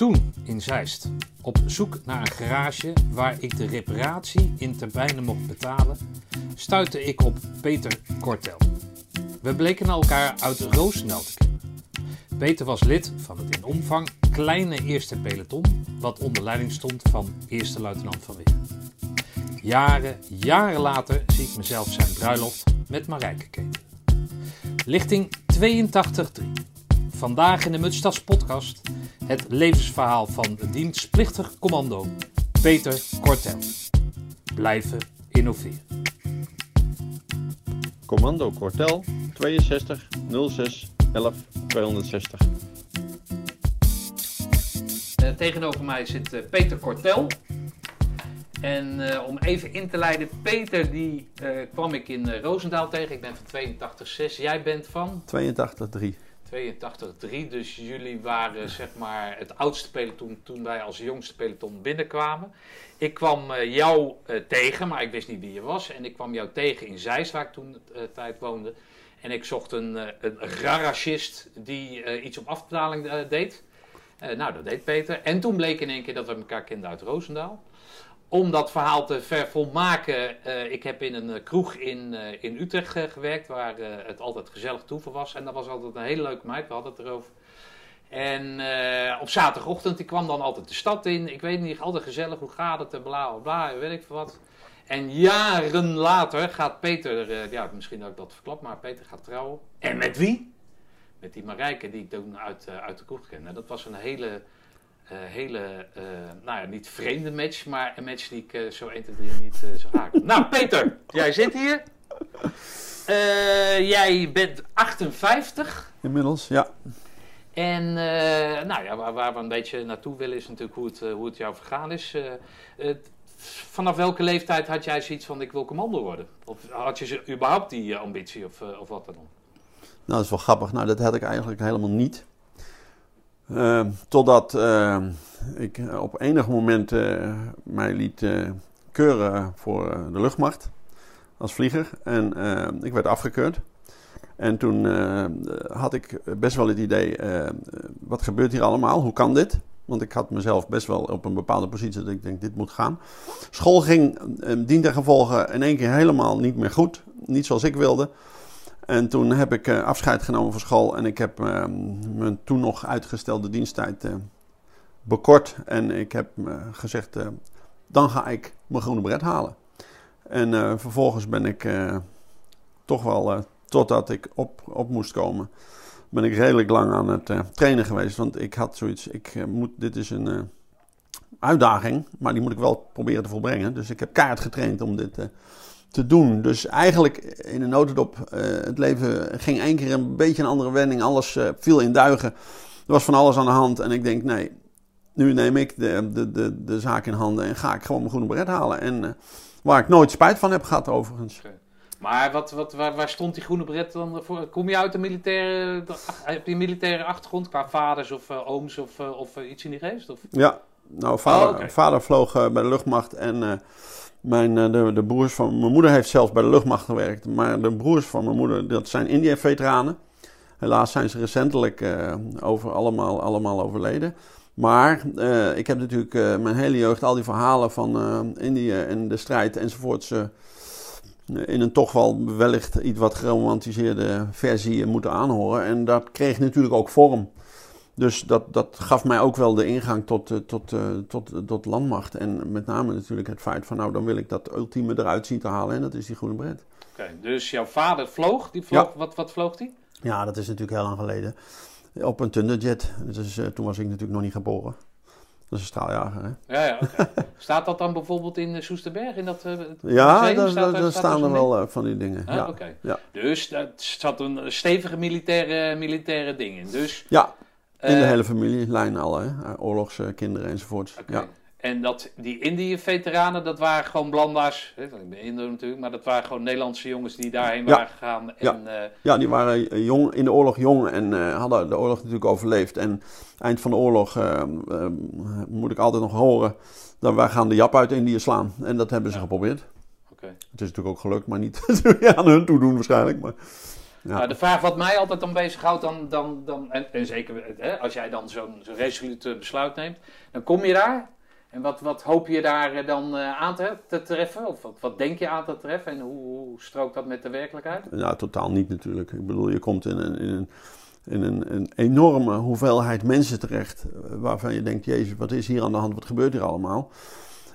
Toen in Zeist, op zoek naar een garage waar ik de reparatie in termijnen mocht betalen, stuitte ik op Peter Kortel. We bleken elkaar uit Roosendaal te kennen. Peter was lid van het in omvang kleine eerste peloton, wat onder leiding stond van eerste luitenant van Weer. Jaren, jaren later zie ik mezelf zijn bruiloft met Marijke keten. Lichting 82.3. Vandaag in de Mutstas podcast het levensverhaal van de dienstplichtig commando Peter Kortel. Blijven innoveren. Commando Kortel 62 06 11 260. Uh, tegenover mij zit uh, Peter Kortel. En uh, om even in te leiden, Peter die kwam ik in Roosendaal tegen. Ik ben van 82,6. Jij bent van? 82,3. 82-3. Dus jullie waren zeg maar het oudste peloton toen wij als jongste peloton binnenkwamen. Ik kwam uh, jou uh, tegen, maar ik wist niet wie je was. En ik kwam jou tegen in Zeist, waar ik toen uh, tijd woonde. En ik zocht een, een garagist die iets op afbetaling deed. nou, dat deed Peter. En toen bleek in één keer dat we elkaar kenden uit Roosendaal om dat verhaal te vervolmaken, uh, ik heb in een uh, kroeg in, uh, in Utrecht gewerkt, waar het altijd gezellig toeven was. En dat was altijd een hele leuke meid, we hadden het erover. En op zaterdagochtend, die kwam dan altijd de stad in. Ik weet niet, altijd gezellig, hoe gaat het, bla bla bla, weet ik veel wat. En jaren later gaat Peter, ja misschien dat ik dat verklap, maar Peter gaat trouwen. En met wie? Met die Marijke, die ik toen uit, uit de kroeg kende. Dat was een hele hele, uh, nou ja, niet vreemde match, maar een match die ik uh, zo 1, 2, 3 niet zou nou, Peter, jij zit hier. jij bent 58. Inmiddels, ja. En nou ja, waar, waar, we een beetje naartoe willen is natuurlijk hoe het, hoe het jou vergaan is. vanaf welke leeftijd had jij zoiets van ik wil commando worden? Of had je überhaupt die ambitie of, of wat dan? Nou, dat is wel grappig. Nou, dat had ik eigenlijk helemaal niet. Uh, totdat uh, ik op enig moment uh, mij liet keuren voor de luchtmacht als vlieger. En ik werd afgekeurd. En toen had ik best wel het idee, wat gebeurt hier allemaal? Hoe kan dit? Want ik had mezelf best wel op een bepaalde positie dat ik denk, dit moet gaan. School ging dien ten gevolge in één keer helemaal niet meer goed. Niet zoals ik wilde. En toen heb ik uh, afscheid genomen van school en ik heb uh, mijn toen nog uitgestelde diensttijd uh, bekort. En ik heb gezegd, dan ga ik mijn groene bret halen. En vervolgens ben ik toch wel, totdat ik op, op moest komen, ben ik redelijk lang aan het trainen geweest. Want ik had zoiets, ik moet, dit is een uitdaging, maar die moet ik wel proberen te volbrengen. Dus ik heb kaart getraind om dit te doen. Dus eigenlijk in een notendop, uh, het leven ging één keer een beetje een andere wending. Alles uh, viel in duigen. Er was van alles aan de hand. En ik denk, nee, nu neem ik de, de, de, de zaak in handen en ga ik gewoon mijn groene beret halen. En uh, waar ik nooit spijt van heb gehad overigens. Okay. Maar wat, wat, waar, waar, stond die groene beret dan voor? Kom je uit een militaire, heb je een militaire achtergrond qua vaders of ooms of, of iets in die geest? Of? Ja, nou vader, oh, okay. vader vloog bij de luchtmacht en mijn, eh, de, de broers van mijn moeder heeft zelfs bij de luchtmacht gewerkt. Maar de broers van mijn moeder, dat zijn India-veteranen. Helaas zijn ze recentelijk uh, over, allemaal, allemaal overleden. Maar uh, ik heb natuurlijk mijn hele jeugd al die verhalen van Indië en de strijd enzovoorts. in een toch wel wellicht iets wat geromantiseerde versie moeten aanhoren. En dat kreeg natuurlijk ook vorm. Dus dat, dat gaf mij ook wel de ingang tot, uh, tot, uh, tot, tot landmacht. En met name natuurlijk het feit van, nou, dan wil ik dat ultieme eruit zien te halen. En dat is die groene bret. Oké, okay, dus jouw vader vloog? Die vloog ja. wat, wat vloog hij? Ja, dat is natuurlijk heel lang geleden. Op een Thunderjet. Dus, uh, toen was ik natuurlijk nog niet geboren. Dat is een straaljager, hè? Ja, ja, okay. Staat dat dan bijvoorbeeld in Soesterberg? In dat, ja, museum? daar, staat, daar staan er wel van die dingen. Ah, ja. Okay. Ja. Dus daar zat een stevige militaire, militaire ding in. Dus ja. In de uh, hele familielijn al, hè? oorlogskinderen enzovoorts. Okay. Ja. En dat, die Indië-veteranen, dat waren gewoon blanda's. Ik ben Indo natuurlijk, maar dat waren gewoon Nederlandse jongens die daarheen ja. waren gegaan. En, ja. Uh, ja, die waren jong, in de oorlog jong en uh, hadden de oorlog natuurlijk overleefd. En eind van de oorlog moet ik altijd nog horen dat wij gaan de Jap uit Indië slaan. En dat hebben ze ja. geprobeerd. Okay. Het is natuurlijk ook gelukt, maar niet aan hun toe doen waarschijnlijk. Maar... Ja. Nou, de vraag wat mij altijd dan bezighoudt, dan, dan, dan, en, en zeker hè, als jij dan zo'n resoluut eh, besluit neemt, dan kom je daar. En wat, wat hoop je daar eh, dan eh, aan te, te treffen? Of wat, wat denk je aan te treffen? En hoe, hoe strookt dat met de werkelijkheid? Ja, totaal niet natuurlijk. Ik bedoel, je komt in een, in een, in een, een enorme hoeveelheid mensen terecht. Waarvan je denkt, jezus, wat is hier aan de hand? Wat gebeurt hier allemaal?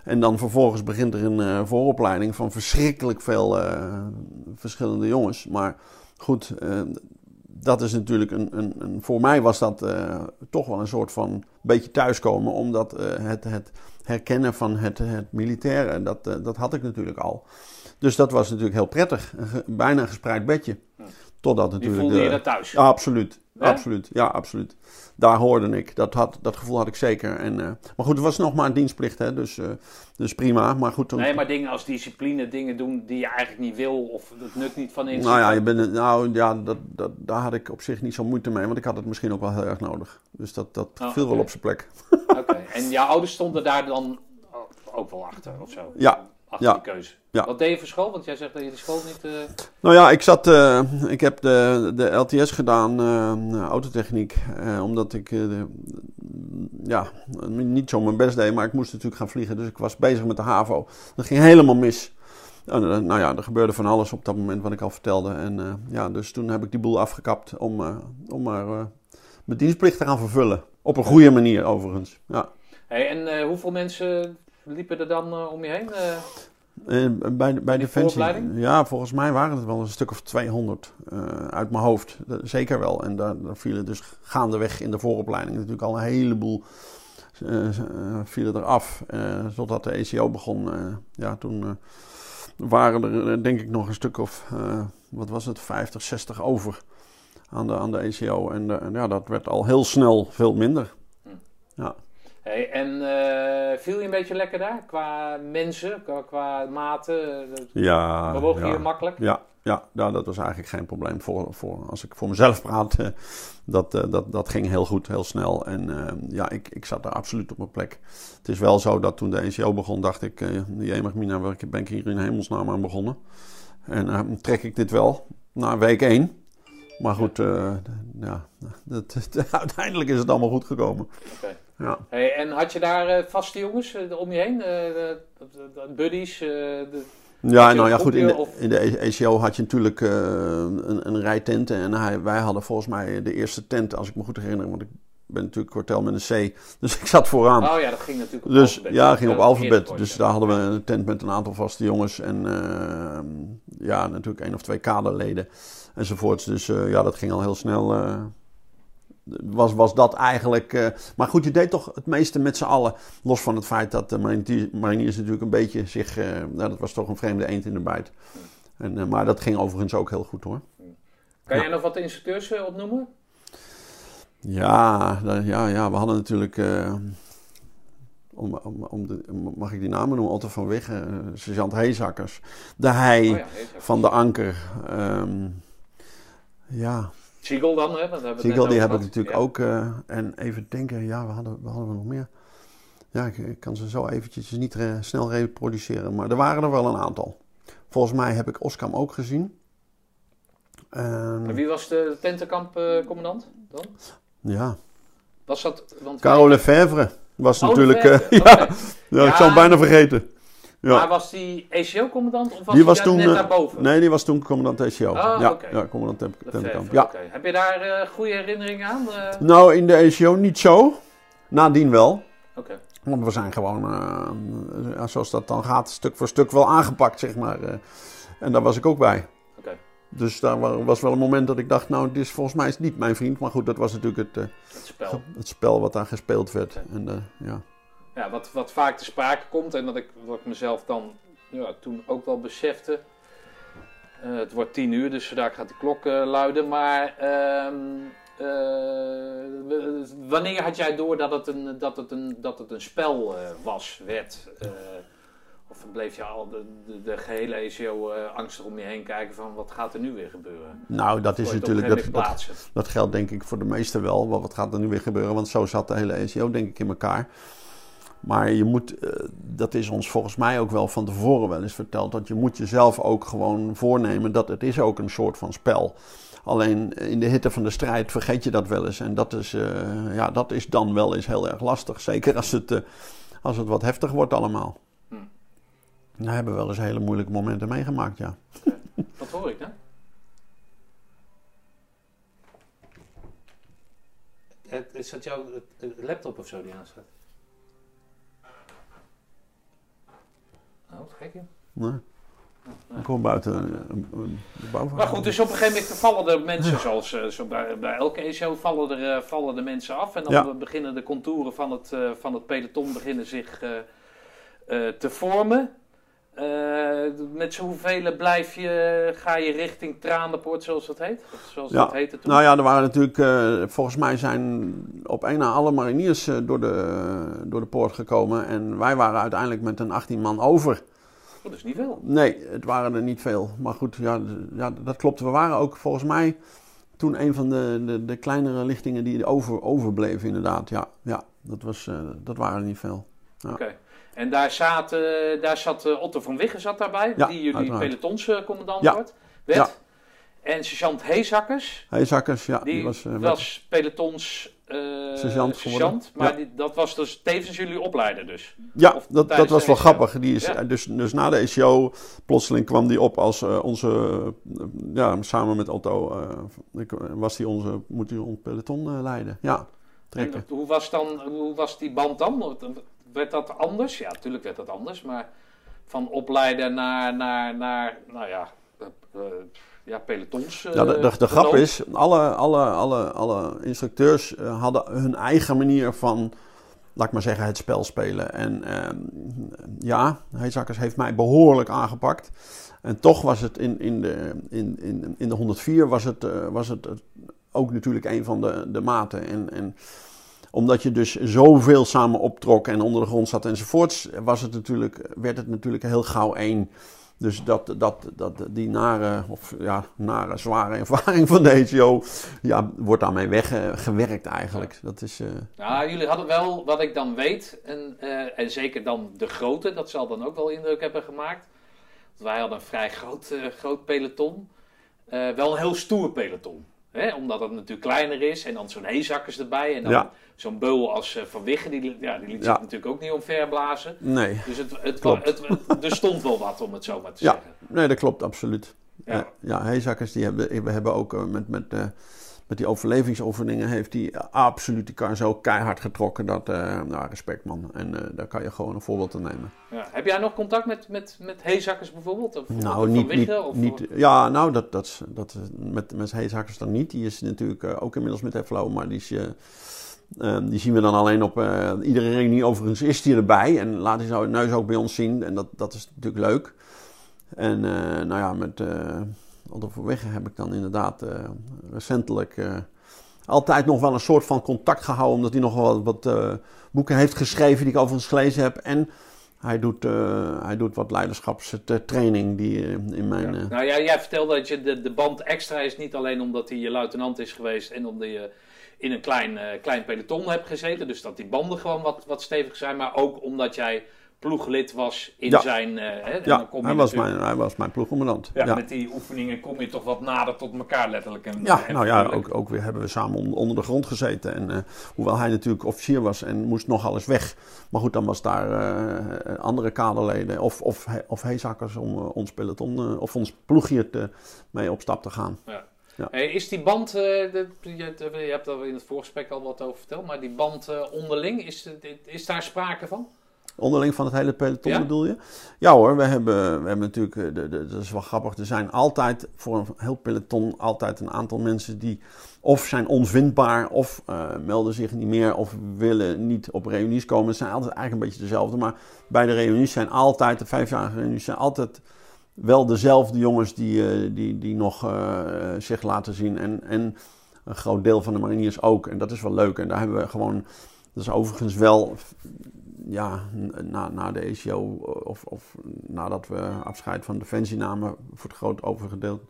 En dan vervolgens begint er een vooropleiding van verschrikkelijk veel verschillende jongens. Maar goed, eh, dat is natuurlijk een, een, een. Voor mij was dat eh, toch wel een soort van beetje thuiskomen. Omdat eh, het, het herkennen van het, het militaire, dat, dat had ik natuurlijk al. Dus dat was natuurlijk heel prettig. Een bijna een gespreid bedje. Totdat natuurlijk. voelde je dat thuis? absoluut. Ja? Absoluut. Ja, absoluut. Daar hoorde ik. Dat, had, dat gevoel had ik zeker. En, eh, maar goed, het was nog maar een dienstplicht, hè, dus, eh, dus prima. Maar goed, Nee, maar dingen als discipline, dingen doen die je eigenlijk niet wil of het nut niet van inziet. nou ja, je bent, nou, ja dat, dat, daar had ik op zich niet zo moeite mee, want ik had het misschien ook wel heel erg nodig. Dus dat, dat Oh, viel wel op zijn plek. Oké, en jouw ouders stonden daar dan ook wel achter of zo? Ja, Achter ja, die keuze. ja. Wat deed je voor school? Want jij zegt dat je de school niet... eh, Nou ja, ik, zat, eh, ik heb de, de LTS gedaan, eh, autotechniek, omdat ik de- ja, niet zo mijn best deed, maar ik moest natuurlijk gaan vliegen. Dus ik was bezig met de HAVO. Dat ging helemaal mis. En, eh, nou ja, er gebeurde van alles op dat moment wat ik al vertelde. En ja, dus toen heb ik die boel afgekapt om, om maar mijn dienstplicht te gaan vervullen. Op een goede manier overigens. Ja. Hey, en hoeveel mensen liepen er dan eh, om je heen? eh? Eh, bij, bij Die Defensie. Ja, volgens mij waren het wel een stuk of 200 eh, uit mijn hoofd. Zeker wel. En daar, daar vielen dus gaandeweg in de vooropleiding natuurlijk al een heleboel vielen eraf. eh totdat de ECO begon. ja, toen waren er denk ik nog een stuk of, wat was het, 50, 60 over aan de, aan de ECO. En eh, ja, dat werd al heel snel veel minder. Hey, en eh, viel je een beetje lekker daar? Qua mensen, qua, qua maten? Ja, bewoog je ja. je makkelijk? Ja, ja nou, dat was eigenlijk geen probleem. Voor, voor, als ik voor mezelf praat, eh, dat, eh, dat, dat ging heel goed, heel snel. En ja, ik, ik zat daar absoluut op mijn plek. Het is wel zo dat toen de ECO begon, dacht ik... Uh, Jemig Mina, ben ik hier in hemelsnaam aan begonnen? En trek ik dit wel na week één. Maar goed, ja, dat, uiteindelijk is het allemaal goed gekomen. Oké. Ja. Hey, en had je daar eh, vaste jongens eh, om je heen? Eh, buddies? de- Ja, nou ja, goed. In de, of- in de ECO had je natuurlijk een, een rij tenten. En hij, wij hadden volgens mij de eerste tent, als ik me goed herinner. Want ik ben natuurlijk kwartel met een C. Dus ik zat vooraan. Oh ja, dat ging natuurlijk op dus alfabet. ja, ging op Dat alfabet. Dus daar hadden we een tent met een aantal vaste jongens. En eh, ja, natuurlijk één of twee kaderleden. Enzovoorts. Dus ja, dat ging al heel snel. Eh, was, was dat eigenlijk. eh, maar goed, je deed toch het meeste met z'n allen. Los van het feit dat de mariniers, mariniers natuurlijk een beetje zich. eh, nou, dat was toch een vreemde eend in de bijt. En, eh, maar dat ging overigens ook heel goed hoor. Kan jij nog wat instructeurs eh, opnoemen? Ja, ja, ja we hadden natuurlijk. eh, om, om, om de, mag ik die namen noemen? Otto van Wigge, eh, sergeant Heezakkers. De Hei Oh ja, van de Anker. ehm, ja, Siegel dan, hè? Want Siegel, die heb ik natuurlijk Ja. ook. eh, en even denken, ja, we hadden, we hadden we nog meer. Ja, ik, ik kan ze zo eventjes niet eh, snel reproduceren, maar er waren er wel een aantal. Volgens mij heb ik Oskam ook gezien. Ehm, En wie was de tentenkampcommandant dan? ja, Was dat... Want Carole Lefebvre was Oh, natuurlijk. Eh, ja, ja, ik zou hem bijna vergeten. Ja. Maar was die ECO-commandant of was Die was toen, net eh, daarboven? Nee, die was toen commandant TCO. Ah, ja, commandant Tem- Lefebvre, Tentenkamp. Ja. Heb je daar eh, goede herinneringen aan? Eh, Nou, in de ECO niet zo. Nadien wel. Oké. Want we zijn gewoon, zoals dat dan gaat, stuk voor stuk wel aangepakt, zeg maar. en daar was ik ook bij. Oké. Dus daar wa- was wel een moment dat ik dacht, nou, dit is volgens mij is niet mijn vriend. Maar goed, dat was natuurlijk het, Het spel. het spel wat daar gespeeld werd. En, ja. Ja, wat, wat vaak te sprake komt en wat ik, wat ik mezelf dan ja, toen ook wel besefte. Eh, het wordt tien uur, dus vandaag gaat de klok eh, luiden. Maar ehm, eh, wanneer had jij door dat het een, dat het een, dat het een spel was, werd? Of bleef je al de, de, de gehele ECO angstig om je heen kijken van wat gaat er nu weer gebeuren? Nou, dat is natuurlijk, dat, dat, dat geldt denk ik voor de meesten wel. Wat wat gaat er nu weer gebeuren? Want zo zat de hele ECO denk ik in elkaar. Maar je moet, eh, dat is ons volgens mij ook wel van tevoren wel eens verteld, dat je moet jezelf ook gewoon voornemen dat het is ook een soort van spel. Alleen in de hitte van de strijd vergeet je dat wel eens. En dat is, eh, ja, dat is dan wel eens heel erg lastig. Zeker als het, eh, als het wat heftig wordt allemaal. Hm. Daar hebben we wel eens hele moeilijke momenten meegemaakt, ja. Wat hoor ik dan? Is dat jouw laptop of zo die aanstaat? Oh, wat gek. Nee. Nee. Ik hoor buiten een- een- de bouw van- Maar goed, dus op een gegeven moment vallen er mensen, zoals eh, zo bij, bij elke ESO, vallen er, eh, vallen de mensen af. En dan Ja. beginnen de contouren van het, eh, van het peloton beginnen zich te vormen. Eh, met zoveel blijf je, ga je richting Tranenpoort, zoals dat heet? Zoals Ja. dat heette toen? Nou ja, er waren natuurlijk, eh, volgens mij zijn op één na alle mariniers eh, door, de, door de poort gekomen. En wij waren uiteindelijk met een 18 man over. Oh, dat is niet veel. Nee, het waren er niet veel. Maar goed, ja, ja dat klopt. We waren ook volgens mij toen een van de, de, de kleinere lichtingen die over, overbleven inderdaad. Ja, ja dat, was, dat waren er niet veel. Oké. En daar, zaten, daar zat eh, Otto van Wiggen zat daarbij, Ja, die jullie pelotonscommandant Ja. wordt, werd. Ja. En sergeant Heezakkers, Hey, Zakkers, ja, die, die was... eh, was pelotons eh, Sergeant geworden. maar die, dat was dus tevens jullie opleider dus. Ja, Of dat, dat was wel grappig. Die is, dus, dus na de ECO, plotseling kwam die op als eh, onze, eh, ja, samen met Otto, eh, was die onze, moet hij ons peloton eh, leiden. Ja, En trekken. hoe was, dan, hoe was die band dan? Werd dat anders? Ja, natuurlijk werd dat anders, maar van opleider naar, naar, naar nou ja, eh, eh, ja pelotons. eh, Ja, de, de, de grap is, alle, alle, alle, alle instructeurs eh, hadden hun eigen manier van, laat ik maar zeggen, het spel spelen. En ehm, ja, Heesakkers heeft mij behoorlijk aangepakt. En toch was het in, in, de, in, in, in de 104 was het, eh, was het eh, ook natuurlijk een van de, de maten. En, en omdat je dus zoveel samen optrok en onder de grond zat enzovoorts, was het natuurlijk, werd het natuurlijk heel gauw één. Dus dat, dat, dat, die nare, of ja, nare, zware ervaring van de ECO, ja, wordt daarmee weggewerkt eigenlijk. Dat is, eh, Nou, jullie hadden wel, wat ik dan weet, en, eh, en zeker dan de grote, dat zal dan ook wel indruk hebben gemaakt. Want wij hadden een vrij groot, eh, groot peloton. Wel een heel stoer peloton. Hè? Omdat het natuurlijk kleiner is en dan zo'n heezakkers erbij. En dan Ja. zo'n beul als eh, Van Wiggen, die, ja, die liet Ja. zich natuurlijk ook niet omverblazen. nee, Dus het, het, Klopt. het, het- er stond wel wat, om het zo maar te Ja. zeggen. nee, dat klopt absoluut. Ja. Ja, ja Heesakkers, die hebben, we hebben ook eh, met, met, eh, met die overlevingsoefeningen, heeft hij absoluut die kar zo keihard getrokken. Dat, eh, nou, respect man. En eh, daar kan je gewoon een voorbeeld aan nemen. Ja. Heb jij nog contact met, met, met heezakkers bijvoorbeeld? Of, Nou, Van niet, niet, Wiggen? Of, niet, ja, nou, dat, dat, dat, met, met Heeshakkers dan niet. Die is natuurlijk eh, ook inmiddels met FLO, maar die, is, eh, die zien we dan alleen op eh, iedere reunie. Overigens is die erbij en laat hij zijn neus ook bij ons zien. En dat, dat is natuurlijk leuk. En nou ja, met uh, Wegge heb ik dan inderdaad eh, recentelijk eh, altijd nog wel een soort van contact gehouden. Omdat hij nog wel wat eh, boeken heeft geschreven die ik overigens gelezen heb. En hij doet, eh, hij doet wat leiderschapstraining die in mijn... Ja. Nou ja, jij vertelde dat je de, de band extra is niet alleen omdat hij je luitenant is geweest en omdat je in een klein, klein peloton hebt gezeten. Dus dat die banden gewoon wat, wat stevig zijn. Maar ook omdat jij ploeglid was in Ja. zijn... eh, hè, ja, dan kom je hij was, mijn, hij was mijn ploegcommandant. Ja, Ja, met die oefeningen kom je toch wat nader tot elkaar letterlijk. En, Ja, en nou ja, ook, ook weer hebben we samen on- onder de grond gezeten. En eh, hoewel hij natuurlijk officier was en moest nogal eens weg. Maar goed, dan was daar eh, andere kaderleden of, of, of heezakkers om eh, ons peloton eh, of ons ploegje te, mee op stap te gaan. Hey, is die band, eh, de, je, hebt er in het voorgesprek al wat over verteld, maar die band eh, onderling, is, is daar sprake van? Onderling van het hele peloton Ja? bedoel je? Ja hoor, we hebben, we hebben natuurlijk, eh, de, de, dat is wel grappig, er zijn altijd voor een heel peloton altijd een aantal mensen die of zijn onvindbaar of eh, melden zich niet meer of willen niet op reunies komen. Het zijn altijd eigenlijk een beetje dezelfde, maar bij de reunies zijn altijd, de vijfjarige reunies zijn altijd wel dezelfde jongens die, eh, die, die nog zich laten zien en, en een groot deel van de mariniers ook. En dat is wel leuk en daar hebben we gewoon, dat is overigens wel ja, na, na de ECO of, of nadat we afscheid van Defensie namen voor het groot overgedeeld,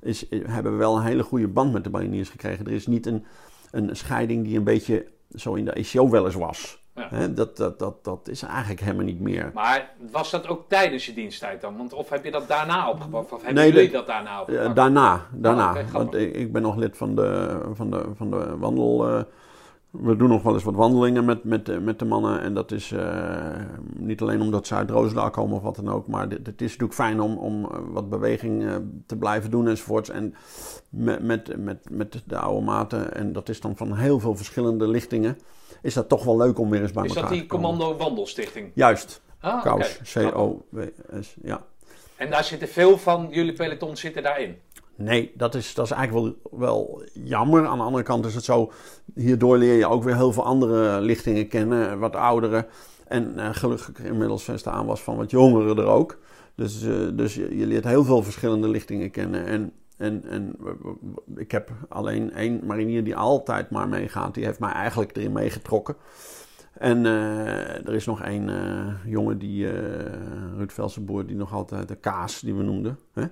is, hebben we wel een hele goede band met de mariniers gekregen. Er is niet een, een scheiding die een beetje zo in de ECO wel eens was. Ja. Dat, dat, dat, dat is eigenlijk helemaal niet meer. Maar was dat ook tijdens je diensttijd dan? Want of heb je dat daarna opgepakt? Of hebben Nee, jullie dat daarna Ja, opgepakt? daarna, daarna. Oh. Want ik, ik ben nog lid van de, van de, van de wandel. eh, we doen nog wel eens wat wandelingen met, met, eh, met de mannen. En dat is eh, niet alleen omdat ze uit Roosendaal komen of wat dan ook. Maar het is natuurlijk fijn om, om eh, wat beweging te blijven doen enzovoorts. En met, met, met, met de oude maten, en dat is dan van heel veel verschillende lichtingen. Is dat toch wel leuk om weer eens bij Is elkaar dat die te komen. Commando Wandelstichting? Juist, Ah. Kous. C-O-W-S, ja. En daar zitten veel van jullie peloton zitten daarin. Nee, dat is, dat is eigenlijk wel, wel jammer. Aan de andere kant is het zo, hierdoor leer je ook weer heel veel andere lichtingen kennen, wat oudere. En eh, gelukkig inmiddels best de aanwas van wat jongeren er ook. Dus, eh, dus je, leert heel veel verschillende lichtingen kennen. En, en, en ik heb alleen één marinier die altijd maar meegaat. Die heeft mij eigenlijk erin meegetrokken. En eh, er is nog één eh, jongen, die, eh Ruud Velsenboer, die nog altijd de kaas, die we noemden. Hè?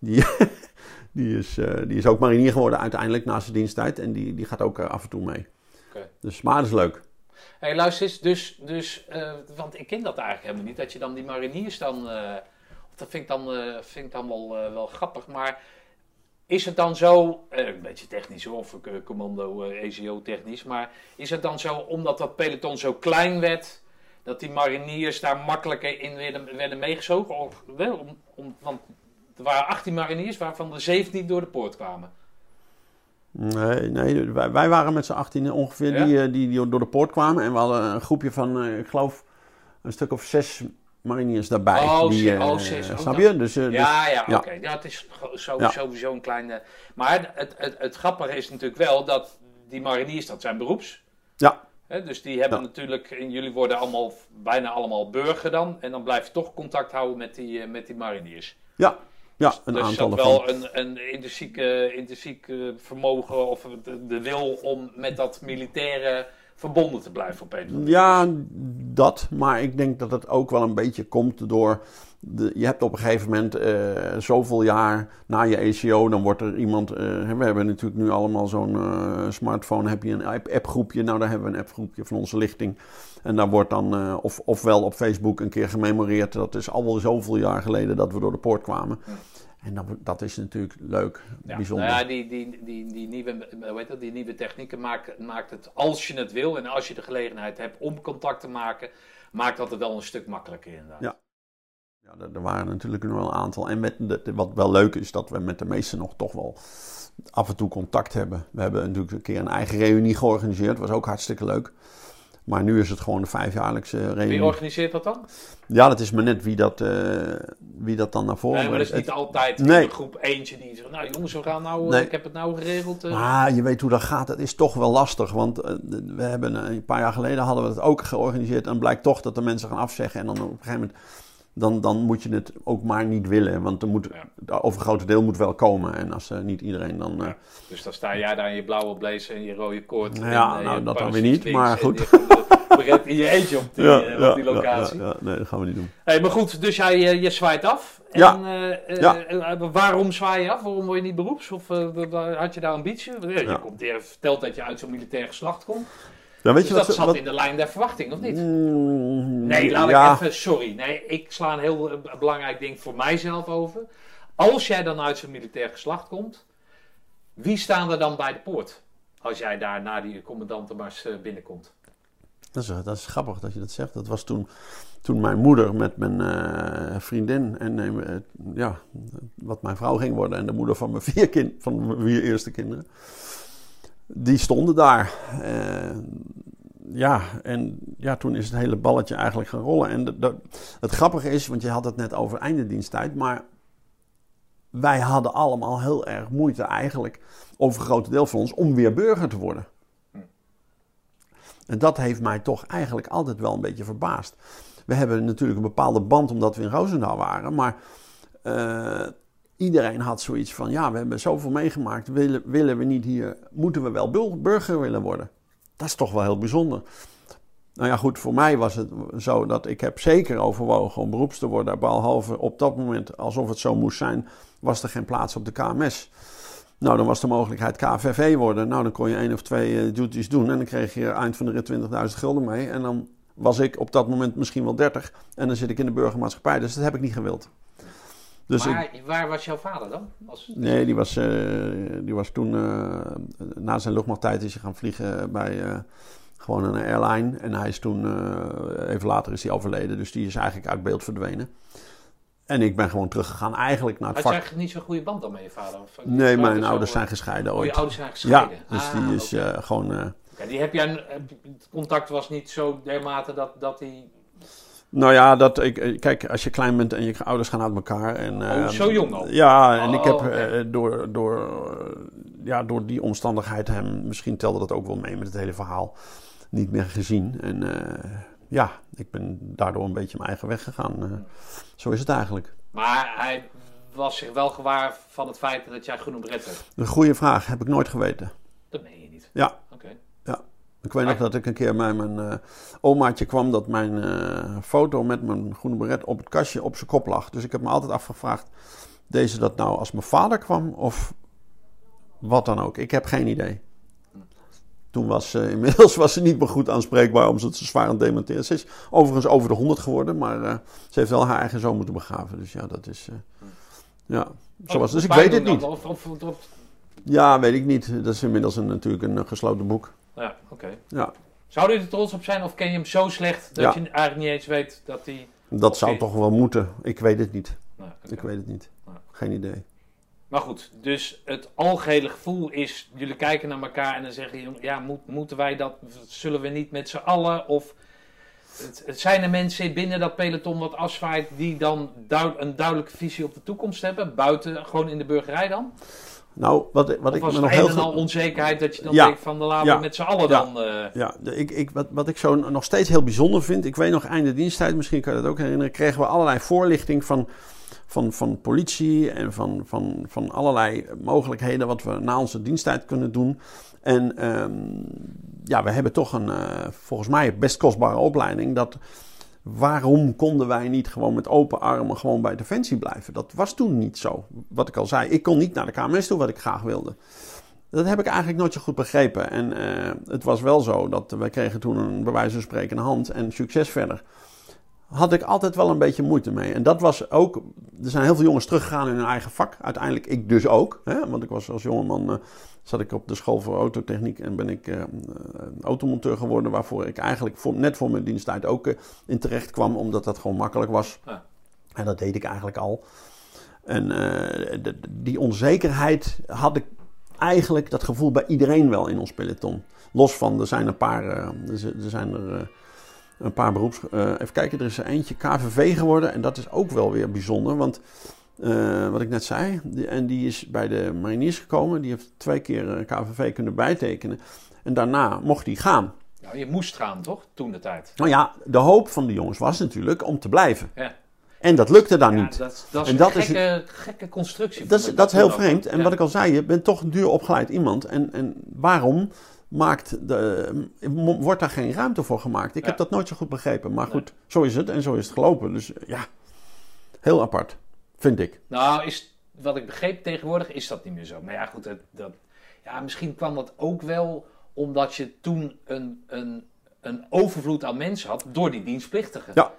Die, die, is, eh, die is ook marinier geworden uiteindelijk na zijn diensttijd. En die, die gaat ook eh, af en toe mee. Dus, maar dat is leuk. Hé, luister eens, dus, dus eh, want ik ken dat eigenlijk helemaal niet, dat je dan die mariniers dan, eh, dat vind ik dan, eh, vind ik dan wel, wel grappig, maar is het dan zo, een beetje technisch hoor, of commando ECO technisch, maar is het dan zo, omdat dat peloton zo klein werd, dat die mariniers daar makkelijker in werden, werden meegezogen? Of, wel, om, om, want er waren 18 mariniers, waarvan er 17 door de poort kwamen. Nee, nee wij, wij waren met z'n 18 ongeveer Ja? die, eh, die, die door de poort kwamen. En we hadden een groepje van, eh, ik geloof, een stuk of zes mariniers daarbij. Oh, die, zes- eh, oh, zes, oh, snap je? Dus, dus- Ja, ja, oké. Ja, het is sowieso een kleine... Maar het, het, het grappige is natuurlijk wel dat die mariniers, dat zijn beroeps. Ja. Dus die hebben Ja. natuurlijk... En jullie worden allemaal, bijna allemaal burger dan. En dan blijf je toch contact houden met die, met die mariniers. ja, ja, een dus aantal dat ervan. wel een, een intrinsieke, intrinsieke vermogen of de, de wil om met dat militaire verbonden te blijven op een Ja, dat. Maar ik denk dat het ook wel een beetje komt door. De, je hebt op een gegeven moment eh, zoveel jaar na je ECO, dan wordt er iemand. eh, we hebben natuurlijk nu allemaal zo'n eh, smartphone. Heb je een app- appgroepje? Nou, daar hebben we een appgroepje van onze lichting. En daar wordt dan, of, ofwel op Facebook een keer gememoreerd. Dat is al wel zoveel jaar geleden dat we door de poort kwamen. En dat, dat is natuurlijk leuk, Ja, bijzonder. Nou ja, die, die, die, die, nieuwe, dat, die nieuwe technieken maakt, maakt het, als je het wil en als je de gelegenheid hebt om contact te maken, maakt dat het wel een stuk makkelijker inderdaad. Ja. Ja, er, er waren natuurlijk nog wel een aantal. En met de, de- wat wel leuk is, dat we met de meesten nog toch wel af en toe contact hebben. We hebben natuurlijk een keer een eigen reunie georganiseerd. was ook hartstikke leuk. Maar nu is het gewoon de vijfjaarlijkse Wie reunie. organiseert dat dan? Ja, dat is maar net wie dat, eh, wie dat dan naar voren Nee, maar dat is niet altijd Nee. een groep eentje die zegt, nou jongens, we gaan nou, eh, Nee. ik heb het nou geregeld. Maar je weet hoe dat gaat. Het is toch wel lastig. Want we hebben een paar jaar geleden hadden we het ook georganiseerd. En blijkt toch dat de mensen gaan afzeggen. En dan op een gegeven moment. Dan, dan moet je het ook maar niet willen. Want er moet, Ja. het overgrote deel moet wel komen. En als eh, niet iedereen dan. eh, Ja. Dus dan sta jij daar in je blauwe blazer en je rode koord. Ja, en, eh, nou, dat dan weer niet, maar goed. je in je eentje op die, op die locatie. Ja, ja, nee, dat gaan we niet doen. Hey, maar goed, dus jij je zwaait af. En, Ja. waarom zwaai je af? Waarom word je niet beroeps? Of had je daar ambitie? Je komt hier verteld dat je uit zo'n militair geslacht komt. Weet Dus je dat wat, zat wat- in de lijn der verwachting, of niet? Mm, Nee, laat ja, ik even, sorry. Nee, ik sla een heel eh, belangrijk ding voor mijzelf over. Als jij dan uit zo'n militair geslacht komt, wie staan er dan bij de poort? Als jij daar na die commandantenmars eh, binnenkomt. Dat is, dat is grappig dat je dat zegt. Dat was toen, toen mijn moeder met mijn eh, vriendin en eh, ja, wat mijn vrouw ging worden en de moeder van mijn vier, kind, van mijn vier eerste kinderen. Die stonden daar. Eh, ja, en ja, toen is het hele balletje eigenlijk gaan rollen. En het grappige is, want je had het net over einde diensttijd, maar wij hadden allemaal heel erg moeite eigenlijk, over een groot deel van ons, om weer burger te worden. En dat heeft mij toch eigenlijk altijd wel een beetje verbaasd. We hebben natuurlijk een bepaalde band omdat we in Roosendaal waren, maar eh, iedereen had zoiets van: ja, we hebben zoveel meegemaakt, willen, willen we niet hier, moeten we wel burger willen worden? Dat is toch wel heel bijzonder. Nou ja, goed, voor mij was het zo dat ik heb zeker overwogen om beroeps te worden, behalve op dat moment, alsof het zo moest zijn, was er geen plaats op de KMS. Nou, dan was de mogelijkheid KVV worden. Nou, dan kon je één of twee uh, duties doen. En dan kreeg je eind van de rit 20.000 gulden mee. En dan was ik op dat moment misschien wel 30. En dan zit ik in de burgermaatschappij. Dus dat heb ik niet gewild. Dus maar waar was jouw vader dan? Als... Nee, die was, uh, die was toen, uh, na zijn luchtmachttijd is hij gaan vliegen bij uh, gewoon een airline. En hij is toen, even later is hij overleden, dus die is eigenlijk uit beeld verdwenen. En ik ben gewoon teruggegaan eigenlijk naar het Had vak. Had je niet zo'n goede band dan met je vader? Of nee, mijn ouders zijn gescheiden ooit. Oh, je ouders zijn gescheiden? Ja, dus die is okay. gewoon... Die heb jij, het contact was niet zo dermate dat, dat hij nou ja, dat, ik, kijk, als je klein bent en je ouders gaan uit elkaar. En, oh, zo jong al? Ja, en oh, ik heb okay. uh, door, door, ja, door die omstandigheid hem, misschien telde dat ook wel mee met het hele verhaal, niet meer gezien. En ja, ik ben daardoor een beetje mijn eigen weg gegaan. Zo is het eigenlijk. Maar hij was zich wel gewaar van het feit dat jij bret hebt? Een goede vraag, heb ik nooit geweten. Dat meen je niet? Ja. Ik weet nog dat ik een keer bij mijn uh, omaatje kwam dat mijn uh, foto met mijn groene beret op het kastje op zijn kop lag. Dus ik heb me altijd afgevraagd, deze dat nou als mijn vader kwam of wat dan ook. Ik heb geen idee. Toen was ze, inmiddels was ze niet meer goed aanspreekbaar omdat ze zwaar aan het dementeren. Ze is overigens over de 100 geworden, maar uh, ze heeft wel haar eigen zoon moeten begraven. Dus ja, dat is. ja, zo was Dus ik weet het niet. Ja, weet ik niet. Dat is inmiddels een, natuurlijk een gesloten boek. Ja, oké. Okay. Ja. Zou je er trots op zijn of ken je hem zo slecht dat ja. je eigenlijk niet eens weet dat hij... Dat zou toch wel moeten. Ik weet het niet. Nou, okay. Ik weet het niet. Geen idee. Maar goed, dus het algehele gevoel is, jullie kijken naar elkaar en dan zeggen ja, moet, moeten wij dat, zullen we niet met z'n allen? Of het, het zijn er mensen binnen dat peloton wat afzwaait die dan duid, een duidelijke visie op de toekomst hebben, buiten gewoon in de burgerij dan? Nou, wat, wat ik was me nog heel al onzekerheid dat je dan Ja. denkt van, laten Ja. we met z'n allen Ja. dan... eh, Ja, ik, ik, wat, wat ik zo nog steeds heel bijzonder vind, ik weet nog einde diensttijd, misschien kan je dat ook herinneren, kregen we allerlei voorlichting van, van, van politie en van, van, van allerlei mogelijkheden wat we na onze diensttijd kunnen doen. En ehm, ja, we hebben toch een, eh, volgens mij, best kostbare opleiding. Dat, waarom konden wij niet gewoon met open armen gewoon bij Defensie blijven? Dat was toen niet zo. Wat ik al zei, ik kon niet naar de KMS toe wat ik graag wilde. Dat heb ik eigenlijk nooit zo goed begrepen. En eh, het was wel zo dat wij kregen toen een bij van spreken hand en succes verder. Had ik altijd wel een beetje moeite mee. En dat was ook. Er zijn heel veel jongens teruggegaan in hun eigen vak. Uiteindelijk ik dus ook. Hè? Want ik was als jongeman. eh, zat ik op de school voor autotechniek. En ben ik eh, automonteur geworden. Waarvoor ik eigenlijk voor, net voor mijn diensttijd ook eh, in terecht kwam. Omdat dat gewoon makkelijk was. Ja. En dat deed ik eigenlijk al. En eh, de- die onzekerheid had ik eigenlijk dat gevoel bij iedereen wel in ons peloton. Los van, er zijn een paar, er zijn er een paar beroeps... even kijken, er is er eentje KVV geworden. En dat is ook wel weer bijzonder, want eh, wat ik net zei... En die is bij de mariniers gekomen. Die heeft twee keer eh, KVV kunnen bijtekenen. En daarna mocht hij gaan. nou, je moest gaan, toch? Toen de tijd. Nou ja, de hoop van de jongens was natuurlijk om te blijven. Ja. En dat lukte dan Ja, niet. dat, dat is En een is gekke, gekke constructie. Dat is, dat is heel vreemd. En Ja. wat ik al zei, je bent toch een duur opgeleid iemand. En, en waarom maakt de, wordt daar geen ruimte voor gemaakt? Ik Ja. heb dat nooit zo goed begrepen. Maar Nee. goed, zo is het en zo is het gelopen. Dus ja, heel apart, vind ik. Nou, is, wat ik begreep tegenwoordig is dat niet meer zo. Maar ja, goed, dat, dat, ja, misschien kwam dat ook wel omdat je toen een, een, een overvloed aan mensen had door die dienstplichtigen. Ja.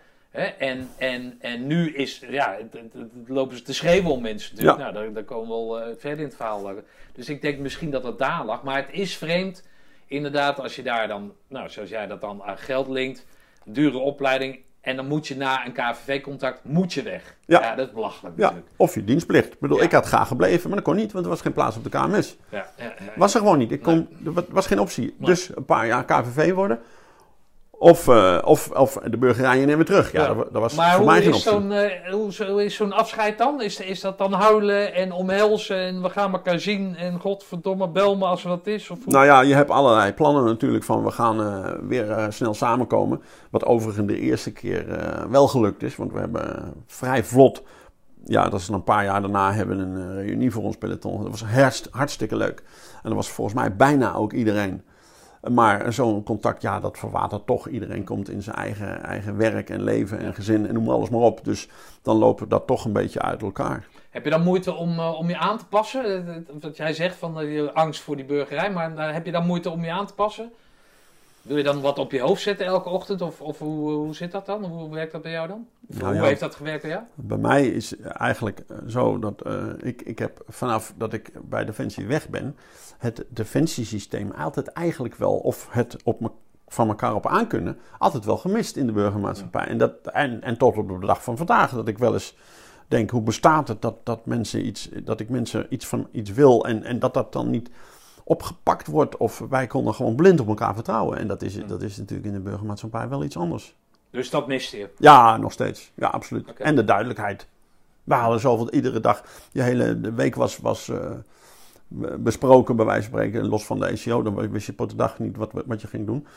En, en, en nu is, ja, het, het- het- het lopen ze te schreeuwen om mensen natuurlijk. Ja. Nou, daar, daar komen we wel eh, verder in het verhaal. Dus ik denk misschien dat dat daar lag. Maar het is vreemd, inderdaad, als je daar dan, nou, zoals jij dat dan aan geld linkt, dure opleiding. En dan moet je na een KVV-contact, moet je weg. Ja. dat is belachelijk Ja, natuurlijk. of je dienstplicht. Ik bedoel, Ja. ik had graag gebleven, maar dat kon niet, want er was geen plaats op de KMS. Ja, ja, ja. Was er gewoon niet. Ik kon, Er wa- was geen optie. Nee. Dus een paar jaar KVV worden. Of, eh, of, of de burgerij en weer terug. Ja, Ja. dat, wa- dat was maar voor mij geen is, optie. zo'n, eh, hoe, is zo'n afscheid dan? Is, is dat dan huilen en omhelzen en we gaan elkaar zien en godverdomme bel me als er wat is? Of hoe? Nou ja, je hebt allerlei plannen natuurlijk van we gaan eh, weer snel samenkomen. Wat overigens de eerste keer wel gelukt is. Want we hebben vrij vlot, ja dat is een paar jaar daarna, hebben een reunie voor ons peloton. Dat was herst, hartstikke leuk. En dat was volgens mij bijna ook iedereen. Maar zo'n contact, ja, dat verwatert toch. Iedereen komt in zijn eigen, eigen werk en leven en gezin en noem alles maar op. Dus dan lopen dat toch een beetje uit elkaar. Heb je dan moeite om, uh, om je aan te passen? Wat jij zegt van uh, angst voor die burgerij, maar heb je dan moeite om je aan te passen? Doe je dan wat op je hoofd zetten elke ochtend? Of, of hoe, hoe zit dat dan? Hoe werkt dat bij jou dan? Nou, hoe ja, heeft dat gewerkt bij jou? Bij mij is eigenlijk zo dat ik, ik heb vanaf dat ik bij Defensie weg ben, het defensiesysteem altijd eigenlijk wel, of het op me, van elkaar op aankunnen, altijd wel gemist in de burgermaatschappij. En, dat, en, en tot op de dag van vandaag, dat ik wel eens denk, hoe bestaat het dat, dat, mensen iets, dat ik mensen iets van iets wil en, en dat dat dan niet opgepakt wordt of wij konden gewoon blind op elkaar vertrouwen. En dat is, dat is natuurlijk in de burgermaatschappij wel iets anders. Dus dat miste je? Ja, nog steeds. Ja, absoluut. En de duidelijkheid. We hadden zoveel, iedere dag, je hele de week was, was uh, besproken bij wijze van spreken, los van de ECO. Dan wist je op de dag niet wat, wat je ging doen.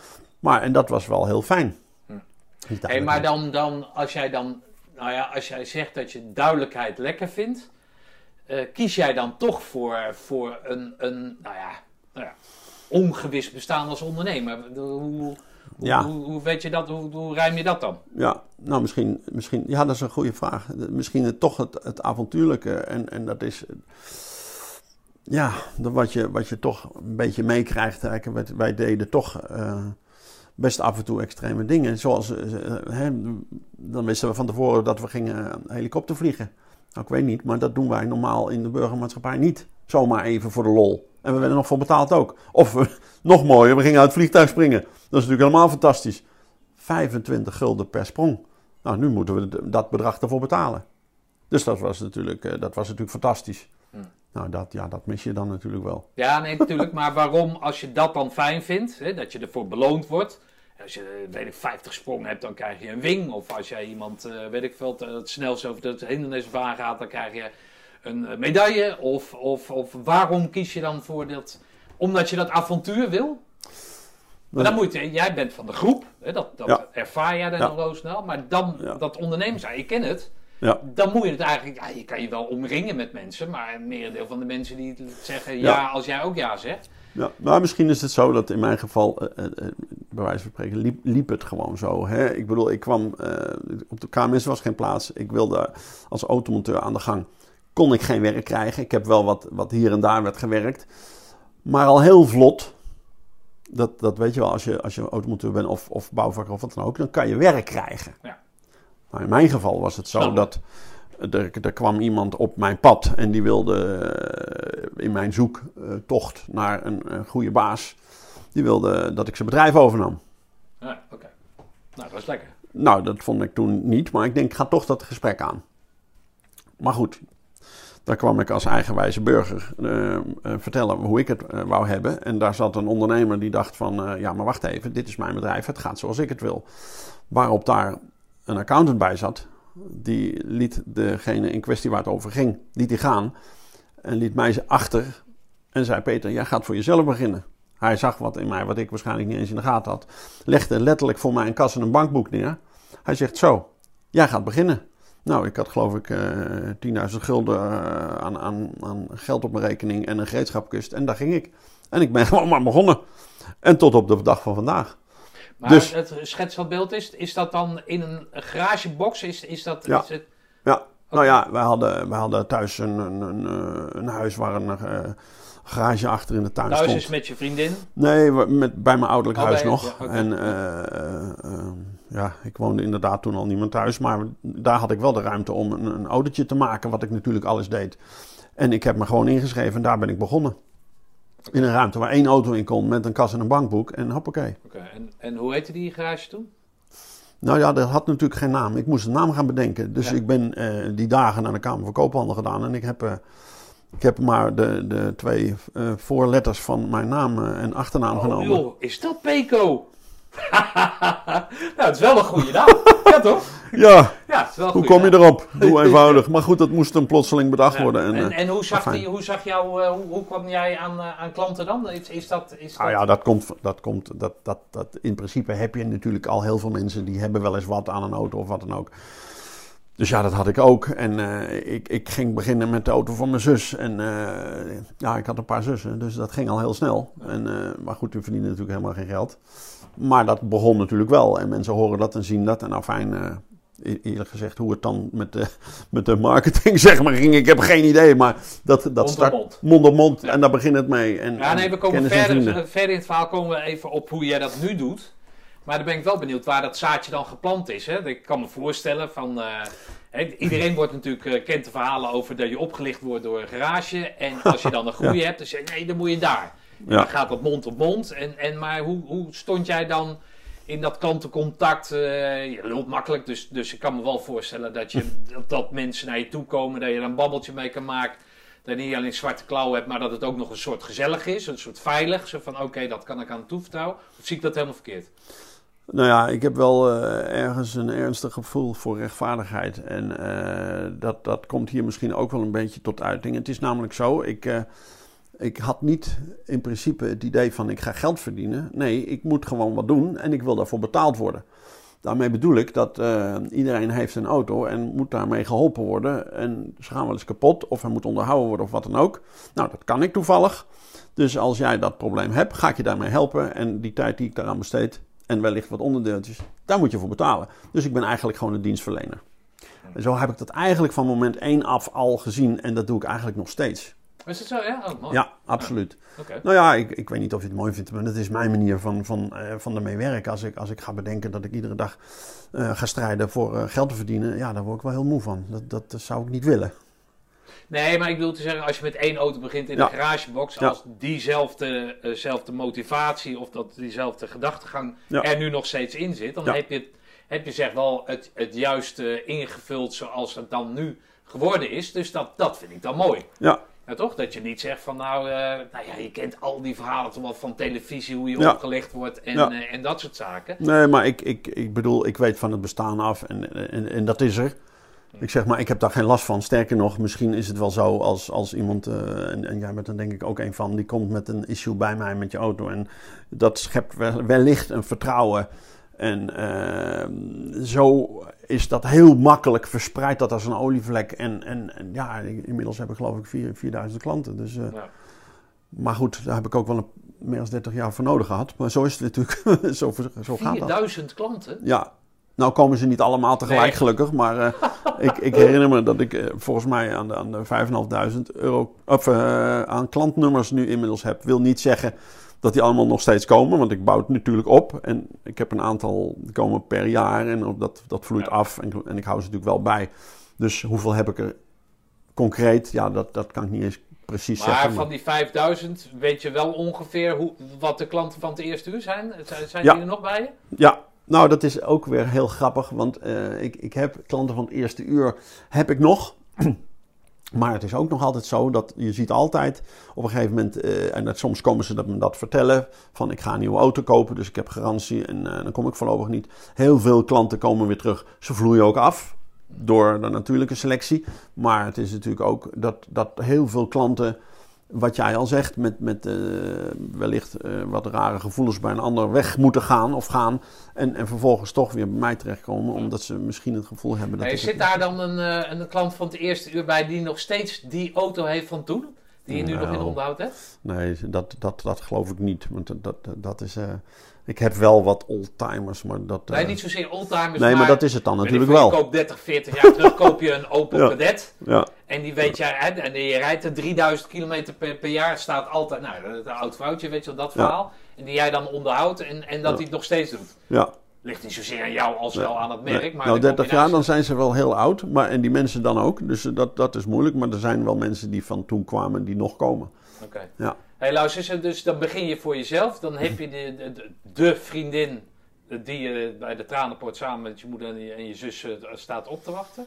Maar, en dat was wel heel fijn. Hm. Hey, maar dan, dan, als jij dan nou ja, als jij zegt dat je duidelijkheid lekker vindt, uh, kies jij dan toch voor, voor een, een nou ja, nou ja, ongewis bestaan als ondernemer? Hoe, ja. hoe, hoe, weet je dat? Hoe, hoe rijm je dat dan? Ja, nou misschien, misschien ja, dat is een goede vraag. Misschien toch het, het avontuurlijke en, en dat is ja, wat je, wat je toch een beetje meekrijgt. Wij deden toch uh, best af en toe extreme dingen. Zoals, uh, hè, dan wisten we van tevoren dat we gingen helikopter vliegen. Nou, ik weet niet, maar dat doen wij normaal in de burgermaatschappij niet. Zomaar even voor de lol. En we werden nog voor betaald ook. Of nog mooier, we gingen uit het vliegtuig springen. Dat is natuurlijk helemaal fantastisch. 25 gulden per sprong. Nou, nu moeten we dat bedrag ervoor betalen. Dus dat was natuurlijk, dat was natuurlijk fantastisch. Hm. Nou, dat, ja, dat mis je dan natuurlijk wel. Ja, nee, natuurlijk. maar waarom, als je dat dan fijn vindt, hè, dat je ervoor beloond wordt. Als je, weet ik, 50 sprongen hebt, dan krijg je een wing. Of als jij iemand, uh, weet ik veel, het snelst over het hindernis gaat, dan krijg je een eh, medaille. Of, of, of waarom kies je dan voor dat, omdat je dat avontuur wil? Maar dan moet je, jij bent van de groep, hè, dat, dat ervaar jij dan ja. al snel. Maar dan, dat ondernemers, ik ken het. Ja. Dan moet je het eigenlijk, ja, je kan je wel omringen met mensen, maar een merendeel van de mensen die zeggen ja, als jij ook ja zegt. Ja, maar misschien is het zo dat in mijn geval, uh, uh, bij wijze van spreken, liep, liep het gewoon zo. Hè? Ik bedoel, ik kwam, op de KMS was geen plaats. Ik wilde als automonteur aan de gang. Kon ik geen werk krijgen. Ik heb wel wat, wat hier en daar werd gewerkt. Maar al heel vlot, dat, dat weet je wel, als je, als je automonteur bent of, of bouwvakker of wat dan ook, dan kan je werk krijgen. Ja. Nou, in mijn geval was het zo dat er, er, kwam iemand op mijn pad en die wilde eh, in mijn zoektocht naar een, een, goede baas, die wilde dat ik zijn bedrijf overnam. Ja, oké. Nou, dat is lekker. Nou, dat vond ik toen niet, maar ik denk, ik ga toch dat gesprek aan. Maar goed, daar kwam ik als eigenwijze burger uh, vertellen hoe ik het wou hebben. En daar zat een ondernemer die dacht van, ja, maar wacht even, dit is mijn bedrijf, het gaat zoals ik het wil. Waarop daar een accountant bij zat, die liet degene in kwestie waar het over ging, liet die gaan. En liet mij achter en zei: Peter, jij gaat voor jezelf beginnen. Hij zag wat in mij, wat ik waarschijnlijk niet eens in de gaten had. Legde letterlijk voor mij een kas en een bankboek neer. Hij zegt: Zo, jij gaat beginnen. Nou, ik had geloof ik uh, 10.000 gulden uh, aan, aan, aan, geld op mijn rekening en een gereedschapkist. En daar ging ik. En ik ben gewoon maar begonnen. En tot op de dag van vandaag. Maar dus, het schetsbeeld is, is dat dan in een garagebox? Is, is dat, ja. Is het... ja. Nou ja, wij hadden, wij hadden thuis een, een, een, eh, een huis waar een uh, garage achter in de tuin thuis stond. Thuis is met je vriendin? Nee, met, bij mijn ouderlijk oh, huis nog. En uh, ja, ik woonde inderdaad toen al niemand thuis. Maar daar had ik wel de ruimte om een, een autootje te maken, wat ik natuurlijk alles deed. En ik heb me gewoon ingeschreven en daar ben ik begonnen. In een ruimte waar één auto in kon met een kas en een bankboek en hoppakee. Oké, en, en hoe heette die garage toen? Nou ja, dat had natuurlijk geen naam. Ik moest een naam gaan bedenken. Dus ik ben uh, die dagen naar de Kamer van Koophandel gedaan. En ik heb, uh, ik heb maar de, de twee uh, voorletters van mijn naam en achternaam oh, genomen. Joh, is dat Peco? nou, het is wel een goede naam. ja, toch? Ja. ja het is wel hoe kom je erop? Doe eenvoudig. Maar goed, dat moest een plotseling bedacht worden. En, en, en, hoe, zag die, hoe zag jou, uh, hoe, hoe, kwam jij aan, uh, aan klanten dan? Is, is dat, is nou ja, dat komt, dat komt, dat, dat, dat, in principe heb je natuurlijk al heel veel mensen die hebben wel eens wat aan een auto of wat dan ook. Dus ja, dat had ik ook. En eh, ik, ik ging beginnen met de auto van mijn zus. En eh, ja, ik had een paar zussen, dus dat ging al heel snel. En, eh, maar goed, die verdienen natuurlijk helemaal geen geld. Maar dat begon natuurlijk wel. En mensen horen dat en zien dat. En nou fijn, e-, eerlijk gezegd, hoe het dan met de, met de marketing zeg maar ging. Ik heb geen idee, maar dat, dat mond start op mond. mond op mond. En daar begint het mee. En, Ja, nee, we en komen verder, verder in het verhaal komen we even op hoe jij dat nu doet. Maar dan ben ik wel benieuwd waar dat zaadje dan geplant is. Hè? Ik kan me voorstellen van... eh, iedereen wordt natuurlijk, eh, kent de verhalen over dat je opgelicht wordt door een garage. En als je dan een goede hebt, dan zeg je nee, dan moet je daar. Ja. Dan gaat dat mond op mond. En, en, maar hoe, hoe stond jij dan in dat klantencontact? eh, je lult makkelijk, dus, dus ik kan me wel voorstellen dat, je, dat, dat mensen naar je toe komen. Dat je er een babbeltje mee kan maken. Dat je niet alleen zwarte klauwen hebt, maar dat het ook nog een soort gezellig is. Een soort veilig. Zo van, oké, dat kan ik aan toevertrouwen. Of zie ik dat helemaal verkeerd? Nou ja, ik heb wel eh, ergens een ernstig gevoel voor rechtvaardigheid. En eh, dat, dat komt hier misschien ook wel een beetje tot uiting. Het is namelijk zo, ik, ik had niet in principe het idee van ik ga geld verdienen. Nee, ik moet gewoon wat doen en ik wil daarvoor betaald worden. Daarmee bedoel ik dat eh, iedereen heeft een auto en moet daarmee geholpen worden. En ze gaan wel eens kapot of hij moet onderhouden worden of wat dan ook. Nou, dat kan ik toevallig. Dus als jij dat probleem hebt, ga ik je daarmee helpen. En die tijd die ik daaraan besteed en wellicht wat onderdeeltjes, daar moet je voor betalen. Dus ik ben eigenlijk gewoon een dienstverlener. En zo heb ik dat eigenlijk van moment 1 af al gezien en dat doe ik eigenlijk nog steeds. Is het zo, ja? Oh, mooi. Ja, absoluut. Oké. Nou ja, ik, ik weet niet of je het mooi vindt, maar dat is mijn manier van, van, eh, van ermee werken. Als ik, als ik ga bedenken dat ik iedere dag eh, ga strijden voor eh, geld te verdienen, ja, daar word ik wel heel moe van. Dat, dat, zou ik niet willen. Nee, maar ik bedoel te zeggen, als je met één auto begint in Ja. de garagebox, Ja. als diezelfde zelfde motivatie of dat diezelfde gedachtegang Ja. er nu nog steeds in zit, dan Ja. heb je, heb je zeg wel het, het juiste ingevuld zoals het dan nu geworden is. Dus dat, dat vind ik dan mooi. Ja, Ja, toch? Dat je niet zegt van nou, eh, nou ja, je kent al die verhalen toch wel van televisie, hoe je Ja. opgelicht wordt en, Ja. eh, en dat soort zaken. nee, maar ik, ik, ik bedoel, ik weet van het bestaan af en, en, en dat is er. Ik zeg maar, ik heb daar geen last van. Sterker nog, misschien is het wel zo als, als iemand, eh, en, en jij bent er denk ik ook een van, die komt met een issue bij mij met je auto. En dat schept wel- wellicht een vertrouwen. En eh, zo is dat heel makkelijk verspreid dat als een olievlek. En, en, en ja, inmiddels heb ik geloof ik vier- 4000 klanten. Dus, eh, Ja. maar goed, daar heb ik ook wel een, meer dan 30 jaar voor nodig gehad. Maar zo is het natuurlijk, zo, zo gaat dat. 4000 klanten? Ja, nou komen ze niet allemaal tegelijk Nee. gelukkig, maar eh, ik, ik herinner me dat ik eh, volgens mij aan de, aan de 5.500 euro of, aan klantnummers nu inmiddels heb. Wil niet zeggen dat die allemaal nog steeds komen, want ik bouw het natuurlijk op. En ik heb een aantal die komen per jaar en op dat, dat vloeit Ja. af en, en ik hou ze natuurlijk wel bij. Dus hoeveel heb ik er concreet? Ja, dat, dat kan ik niet eens precies Maar zeggen. van die 5000 weet je wel ongeveer hoe, wat de klanten van het eerste uur zijn? Zijn, zijn Ja. die er nog bij je? Ja, nou dat is ook weer heel grappig, want eh, ik, ik heb klanten van het eerste uur heb ik nog. Maar het is ook nog altijd zo dat je ziet altijd op een gegeven moment, eh, en dat, soms komen ze dat me dat vertellen, van ik ga een nieuwe auto kopen, dus ik heb garantie en eh, dan kom ik voorlopig niet. Heel veel klanten komen weer terug, ze vloeien ook af door de natuurlijke selectie. Maar het is natuurlijk ook dat, dat heel veel klanten, wat jij al zegt, met, met eh, wellicht eh, wat rare gevoelens bij een ander weg moeten gaan of gaan. En, en vervolgens toch weer bij mij terechtkomen, omdat ze misschien het gevoel hebben dat Nee, zit daar dan een, eh, een klant van het eerste uur bij die nog steeds die auto heeft van toen? Die je nu nog in Nou. onderhoud hebt? Nee, dat, dat, dat geloof ik niet. Want dat, dat, dat is. Eh, ik heb wel wat oldtimers, maar dat. eh, Nee, niet zozeer oldtimers, nee, maar dat is het dan natuurlijk wel. Je koopt 30, 40 jaar terug koop je een Opel Ja. Kadett. Ja, En die weet jij, hè, en je rijdt er 3000 kilometer per, per jaar, staat altijd, nou, een oud vrouwtje, weet je wel, dat Ja. verhaal. En die jij dan onderhoudt en, en dat hij het nog steeds doet. ja. Ligt niet zozeer aan jou als Nee. wel aan het merk, Nee. maar nou, de 30 jaar, dan zijn ze wel heel oud. Maar, en die mensen dan ook. Dus eh, dat, dat is moeilijk. Maar er zijn wel mensen die van toen kwamen die nog komen. Oké. Ja. Hey, luister, dus dan begin je voor jezelf. Dan heb je de, de, de, de vriendin eh, die je bij de tranenpoort samen met je moeder en je, en zus eh, staat op te wachten.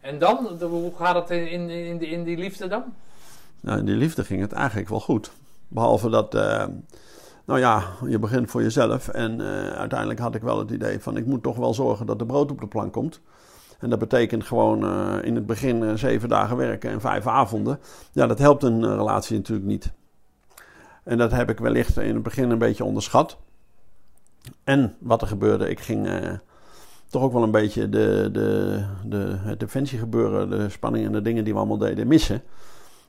En dan, de- hoe gaat het in, in, die- liefde dan? Nou, in die liefde ging het eigenlijk wel goed. Behalve dat, eh, nou ja, je begint voor jezelf. En eh, uiteindelijk had ik wel het idee van, ik moet toch wel zorgen dat er brood op de plank komt. En dat betekent gewoon eh, in het begin eh, zeven dagen werken en vijf avonden. Ja, dat helpt een eh, relatie natuurlijk niet. En dat heb ik wellicht in het begin een beetje onderschat. En wat er gebeurde, ik ging, eh, toch ook wel een beetje de, de, de, het defensiegebeuren, de spanning en de dingen die we allemaal deden missen.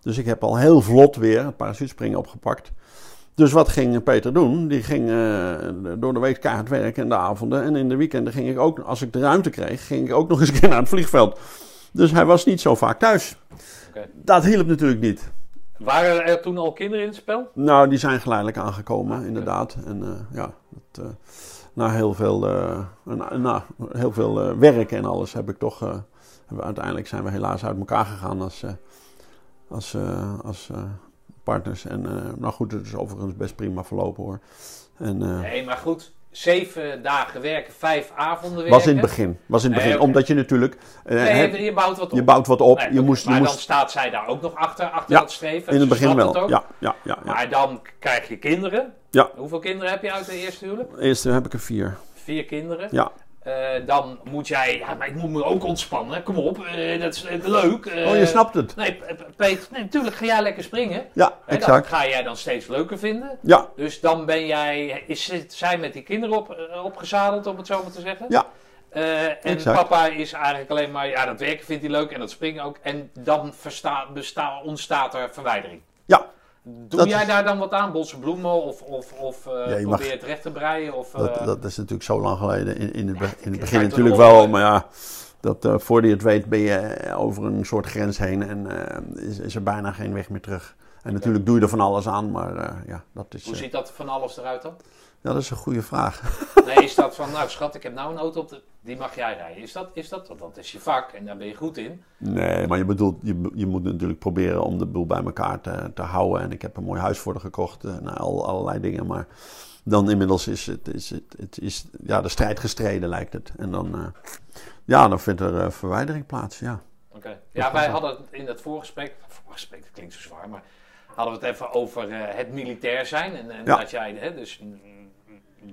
Dus ik heb al heel vlot weer het parachutespringen opgepakt. Dus wat ging Peter doen? Die ging uh, door de week kaart werken en de avonden. En in de weekenden ging ik ook, als ik de ruimte kreeg, ging ik ook nog eens een keer naar het vliegveld. Dus hij was niet zo vaak thuis. Okay. Dat hielp natuurlijk niet. Waren er toen al kinderen in het spel? Nou, die zijn geleidelijk aangekomen, inderdaad. En uh, ja, dat, uh, na heel veel, na, na, heel veel werk en alles heb ik toch... hebben uiteindelijk zijn we helaas uit elkaar gegaan als, als, als partners. En nou goed, het is overigens best prima verlopen hoor. En, nee, maar goed, zeven dagen werken, vijf avonden werken. Was in het begin. Was in het begin. Omdat je natuurlijk... Uh, nee, je bouwt wat op. Je bouwt wat op. je moest, maar je dan moest... staat zij daar ook nog achter, achter ja, dat streven. in het begin wel. Ja, ja, ja, ja, Maar dan krijg je kinderen. Ja. Hoeveel kinderen heb je uit de eerste huwelijk? eerste heb ik er vier. Vier kinderen? Ja. Uh, dan moet jij, ja, maar ik moet me ook ontspannen. Kom op, uh, dat is leuk. Uh, oh, je snapt het. Nee, Peet, nee, natuurlijk ga jij lekker springen. Ja, exact. Dat ga jij dan steeds leuker vinden. Ja. Dus dan ben jij, is zij met die kinderen op, opgezadeld, om het zo maar te zeggen. Ja. en exact. papa is eigenlijk alleen maar, ja, dat werken vindt hij leuk en dat springen ook. En dan versta, ontstaat er verwijdering. Doe jij daar dan wat aan, bosse bloemen of, of, of uh, ja, probeer het recht te breien? Of, uh... dat, dat, is natuurlijk zo lang geleden. In, in, het, in het begin natuurlijk wel, maar ja, dat, uh, voordat je het weet ben je over een soort grens heen en is, is er bijna geen weg meer terug. En natuurlijk doe je er van alles aan, maar ja, dat is... Hoe ziet dat van alles eruit dan? Ja, dat is een goede vraag. Nee, is dat van, nou schat, ik heb nou een auto op, de, die mag jij rijden. Is dat, is dat, want dat is je vak en daar ben je goed in. Nee, maar je, bedoelt, je, je moet natuurlijk proberen om de boel bij elkaar te, te houden. En ik heb een mooi huis voor de gekocht en al, allerlei dingen. Maar dan inmiddels is, het, is, het, het is ja, de strijd gestreden, lijkt het. En dan, uh, ja, dan vindt er uh, verwijdering plaats, ja. Oké. Ja, wij hadden in het voorgesprek, voorgesprek, dat klinkt zo zwaar, maar hadden we het even over uh, het militair zijn. En, en ja. dat jij, hè, dus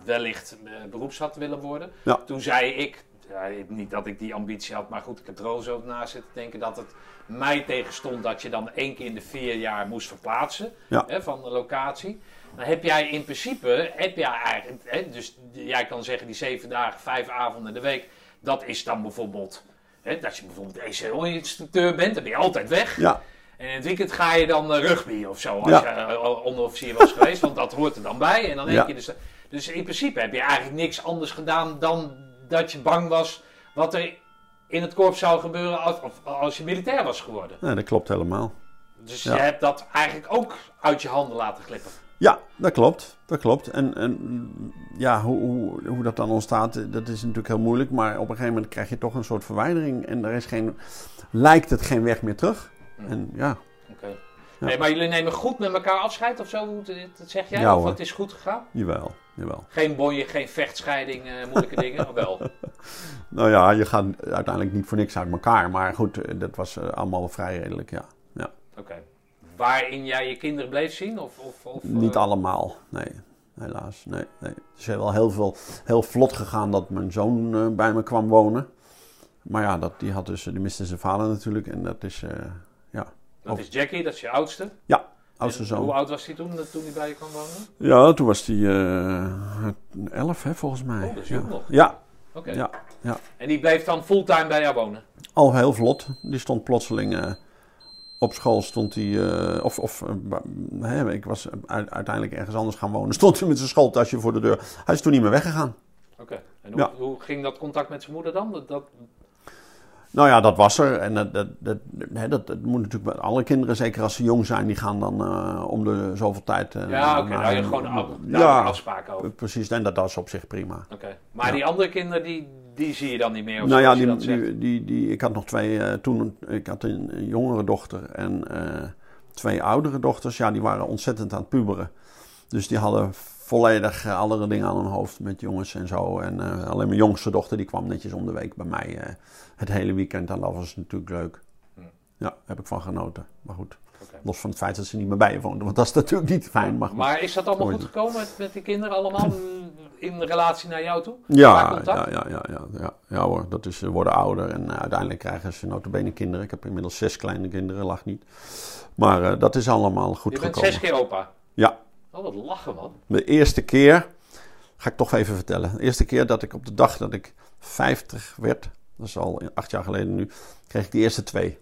wellicht uh, beroeps had willen worden. Ja. Toen zei ik, ja, niet dat ik die ambitie had, maar goed, ik heb er zo na zitten denken dat het mij tegenstond dat je dan één keer in de vier jaar moest verplaatsen ja. hè, van de locatie. Dan heb jij in principe, heb jij eigenlijk, hè, dus jij kan zeggen die zeven dagen, vijf avonden in de week, dat is dan bijvoorbeeld, hè, dat je bijvoorbeeld ECO-instructeur bent, dan ben je altijd weg. Ja. En in het weekend ga je dan uh, rugby of zo, als ja. je uh, onderofficier was geweest, want dat hoort er dan bij. En dan denk je dus, dus in principe heb je eigenlijk niks anders gedaan dan dat je bang was wat er in het korps zou gebeuren als, als je militair was geworden. Nee, dat klopt helemaal. Dus je hebt dat eigenlijk ook uit je handen laten glippen. Ja, dat klopt. Dat klopt. En, en ja, hoe, hoe, hoe, dat dan ontstaat, dat is natuurlijk heel moeilijk. Maar op een gegeven moment krijg je toch een soort verwijdering. En er is geen, lijkt het geen weg meer terug. Mm. En ja. Oké. Nee, maar jullie nemen goed met elkaar afscheid of zo, dat zeg jij? Ja, of het is goed gegaan? Jawel, jawel. Geen bonje, geen vechtscheiding, uh, moeilijke dingen, of wel? Nou ja, je gaat uiteindelijk niet voor niks uit elkaar. Maar goed, eh, dat was uh, allemaal vrij redelijk, ja. ja. Oké. Waarin jij je kinderen bleef zien? Of, of, of niet allemaal, nee. Helaas, nee. nee. Het is wel heel, veel, heel vlot gegaan dat mijn zoon bij me kwam wonen. Maar ja, dat, die, had dus, die miste zijn vader natuurlijk. En dat is, dat is Jackie, dat is je oudste? Ja, oudste zoon. Hoe oud was hij toen, toen hij bij je kwam wonen? Ja, toen was hij uh, elf, hè, volgens mij. Oh, dat is jong nog. Ja. Oké. Ja, ja. En die bleef dan fulltime bij jou wonen? Al heel vlot. Die stond plotseling... Uh, op school stond hij, uh, of, of uh, ik was uiteindelijk ergens anders gaan wonen. Stond hij met zijn schooltasje voor de deur. Hij is toen niet meer weggegaan. Oké, en hoe, ja. hoe, ging dat contact met zijn moeder dan? Dat, dat, nou ja, dat was er. En dat, dat, dat, dat, dat moet natuurlijk bij alle kinderen, zeker als ze jong zijn, die gaan dan uh, om de zoveel tijd. Uh, ja, oké. Okay. Nou, je gewoon af, ja, afspraken over. Precies, en dat, dat is op zich prima. Oké. Maar ja. die andere kinderen, die, die zie je dan niet meer? Of nou ja, die, die, die, die, ik had nog twee. Uh, toen, ik had een, een jongere dochter en twee oudere dochters. Ja, die waren ontzettend aan het puberen. Dus die hadden volledig uh, andere dingen aan hun hoofd met jongens en zo. En uh, alleen mijn jongste dochter die kwam netjes om de week bij mij uh, het hele weekend. En dat was natuurlijk leuk. Hmm. Ja, heb ik van genoten. Maar goed, okay. los van het feit dat ze niet meer bij je woonden. Want dat is natuurlijk niet fijn. Maar, maar is dat allemaal goed gekomen met, met die kinderen allemaal in relatie naar jou toe? Ja, ja, ja, ja, ja, ja, ja hoor. Dat is, ze worden ouder en uiteindelijk krijgen ze notabene kinderen. Ik heb inmiddels zes kleine kinderen, lag niet. Maar dat is allemaal goed gekomen. Je bent zes keer opa? Ja. Oh, wat lachen, man. De eerste keer Ga ik toch even vertellen. De eerste keer dat ik op de dag dat ik 50 werd, dat is al acht jaar geleden nu, kreeg ik de eerste twee.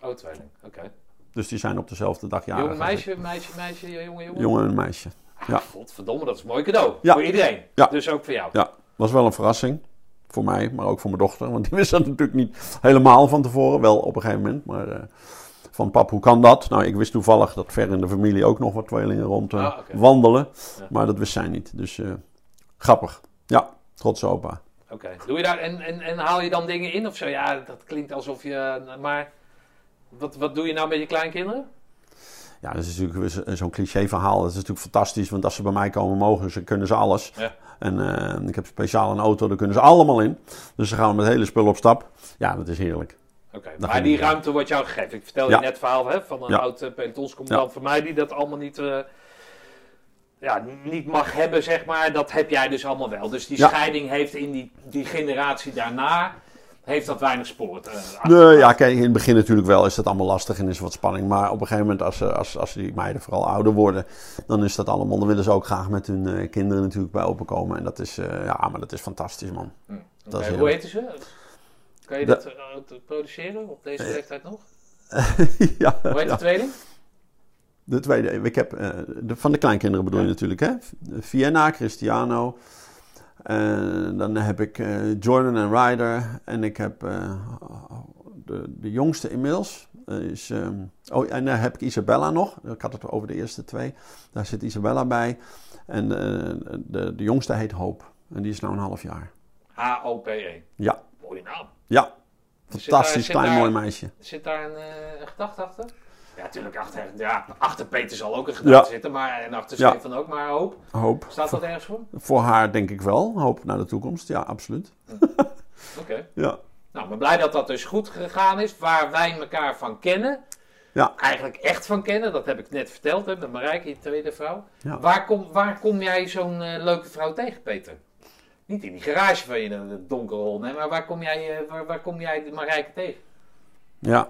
Oh, tweeling. Oké. Dus die zijn op dezelfde dag jarig. Jonge meisje, meisje, meisje, jongen, jongen? Jongen en meisje. Ja. Ah, Godverdomme, dat is een mooi cadeau. Ja. Voor iedereen. Ja. Dus ook voor jou. Ja, was wel een verrassing. Voor mij, maar ook voor mijn dochter. Want die wist dat natuurlijk niet helemaal van tevoren. Wel op een gegeven moment. Maar eh, van pap, hoe kan dat? Nou, ik wist toevallig dat ver in de familie ook nog wat tweelingen rond eh, Ah, wandelen. Ja. Maar dat wist zij niet. Dus eh, grappig. Ja, trots opa. Oké. Doe je daar en, en, en haal je dan dingen in of zo? Ja, dat klinkt alsof je. Maar wat, wat doe je nou met je kleinkinderen? Ja, dat is natuurlijk zo- zo'n cliché verhaal. Dat is natuurlijk fantastisch. Want als ze bij mij komen mogen, ze kunnen ze alles. Ja. En eh, ik heb speciaal een auto, daar kunnen ze allemaal in. Dus ze gaan met hele spul op stap. Ja, dat is heerlijk. Oké. Maar die ruimte wordt jou gegeven. Ik vertel je net het verhaal hè, van een Ja. oud uh, pelotonscommandant van mij die dat allemaal niet, eh, ja, niet mag hebben, zeg maar. Dat heb jij dus allemaal wel. Dus die scheiding heeft in die, die generatie daarna, heeft dat weinig spoor. eh, Nee, ja, kijk, in het begin natuurlijk wel is dat allemaal lastig en is er wat spanning. Maar op een gegeven moment, als, eh, als, als die meiden vooral ouder worden, dan is dat allemaal. Dan willen ze ook graag met hun eh, kinderen natuurlijk bij open komen. En dat is, eh, ja, maar dat is fantastisch, man. Hm. Dat is Hoe heten ze? Kan je dat eh, te produceren op deze Eh, leeftijd nog? ja, Hoe heet ja. de tweeling? De tweede, ik heb, eh, de, van de kleinkinderen bedoel je natuurlijk, hè? Vienna, Cristiano. En dan heb ik eh, Jordan en Ryder. En ik heb eh, de, de jongste inmiddels. eh, is, ehm, oh, en dan heb ik Isabella nog. Ik had het over de eerste twee. Daar zit Isabella bij. En eh, de, de jongste heet Hope. En die is nou een half jaar. H-O-P-E. Ja, Mooie naam. Ja. Fantastisch daar- klein daar- mooi meisje. Zit daar een, eh, een gedachte achter? Ja, natuurlijk achter, ja, achter Peter zal ook een gedachte Ja. zitten, maar en achter Ja. Stefan ook, maar hoop. Hope. Staat dat ergens voor? Voor haar denk ik wel. Hoop naar de toekomst. Ja, absoluut. Oké. Ja. Nou, maar blij dat dat dus goed gegaan is, waar wij elkaar van kennen. Ja. Eigenlijk echt van kennen, dat heb ik net verteld hè, met Marijke, je tweede vrouw. Ja. Waar, kom, waar kom jij zo'n eh, leuke vrouw tegen, Peter? Niet in die garage van je in het donkere hol, nee, maar waar kom jij, eh, waar, waar kom jij de Marijke tegen? Ja.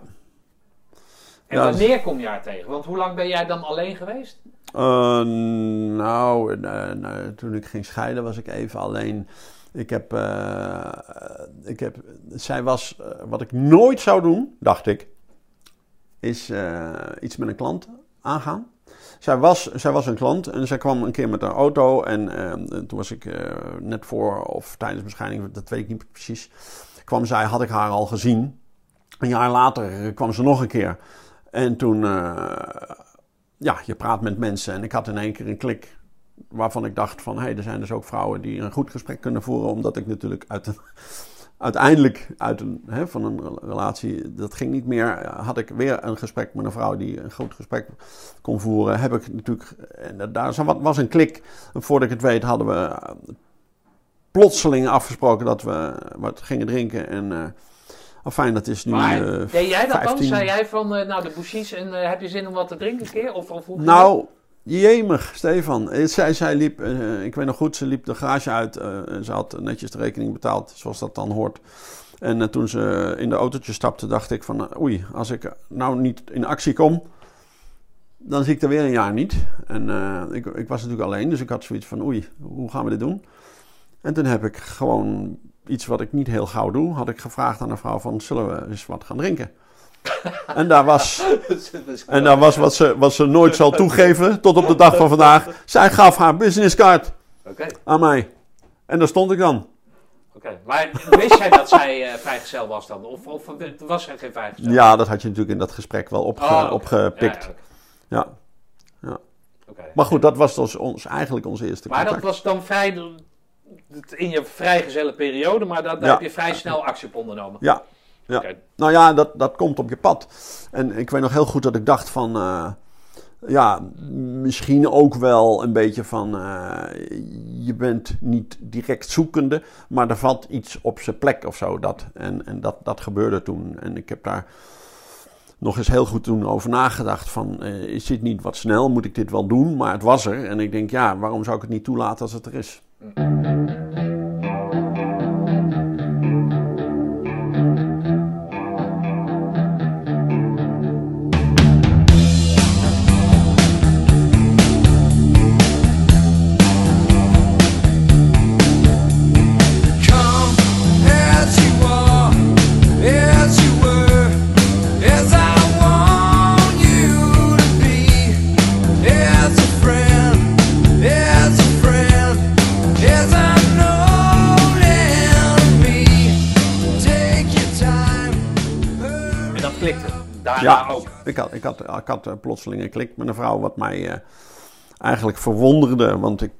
En Ja, wanneer kom je haar tegen? Want hoe lang ben jij dan alleen geweest? Eh, nou, eh, nou, toen ik ging scheiden was ik even alleen. Ik heb, ik heb, zij was, wat ik nooit zou doen, dacht ik, is iets met een klant aangaan. Zij was, zij was een klant en zij kwam een keer met haar auto en eh, toen was ik eh, net voor of tijdens mijn scheiding, dat weet ik niet precies, kwam zij, had ik haar al gezien. Een jaar later kwam ze nog een keer. En toen, eh, ja, je praat met mensen en ik had in één keer een klik waarvan ik dacht van, hé, hey, er zijn dus ook vrouwen die een goed gesprek kunnen voeren, omdat ik natuurlijk uit een, uiteindelijk uit een, hè, van een relatie, dat ging niet meer, had ik weer een gesprek met een vrouw die een goed gesprek kon voeren, heb ik natuurlijk, en daar was een klik, en voordat ik het weet hadden we eh, plotseling afgesproken dat we wat gingen drinken en... eh Fijn, dat is nu. Maar eh, deed jij dat dan? 15. Zei jij van, nou de bouchies en heb je zin om wat te drinken een keer? Of, of hoe Nou, jemig, Stefan. Eh, Zij, zij liep, eh, ik weet nog goed, ze liep de garage uit. en ze had netjes de rekening betaald, zoals dat dan hoort. En toen ze in de autootje stapte, dacht ik van... oei, als ik nou niet in actie kom, dan zie ik er weer een jaar niet. En ik, ik was natuurlijk alleen, dus ik had zoiets van... oei, hoe gaan we dit doen? En toen heb ik gewoon iets wat ik niet heel gauw doe... had ik gevraagd aan een vrouw van... zullen we eens wat gaan drinken? En daar was... dat? En dat was wat ze, wat ze nooit zal toegeven tot op de dag van vandaag. Zij gaf haar businesscard Oké, aan mij. En daar stond ik dan. oké. Maar wist jij dat zij eh vrijgezel was dan? Of, of was zij geen vrijgezel? Ja, dat had je natuurlijk in dat gesprek wel opge, Oh, opgepikt. Ja, Ja. Maar goed, dat was dus ons, eigenlijk onze eerste Maar dat contact. was dan vrij in je vrijgezelle periode, maar daar, daar heb je vrij snel actie op ondernomen. Ja, ja. Nou ja, dat, dat komt op je pad. En ik weet nog heel goed dat ik dacht van... eh, ja, misschien ook wel een beetje van... eh, je bent niet direct zoekende, maar er valt iets op zijn plek of zo. Dat. En, en dat, dat gebeurde toen. En ik heb daar nog eens heel goed toen over nagedacht van... eh, is dit niet wat snel? Moet ik dit wel doen? Maar het was er. En ik denk, ja, waarom zou ik het niet toelaten als het er is? Ja. ook. Ik had, ik had, ik had eh, plotseling een klik met een vrouw wat mij eh, eigenlijk verwonderde. Want ik,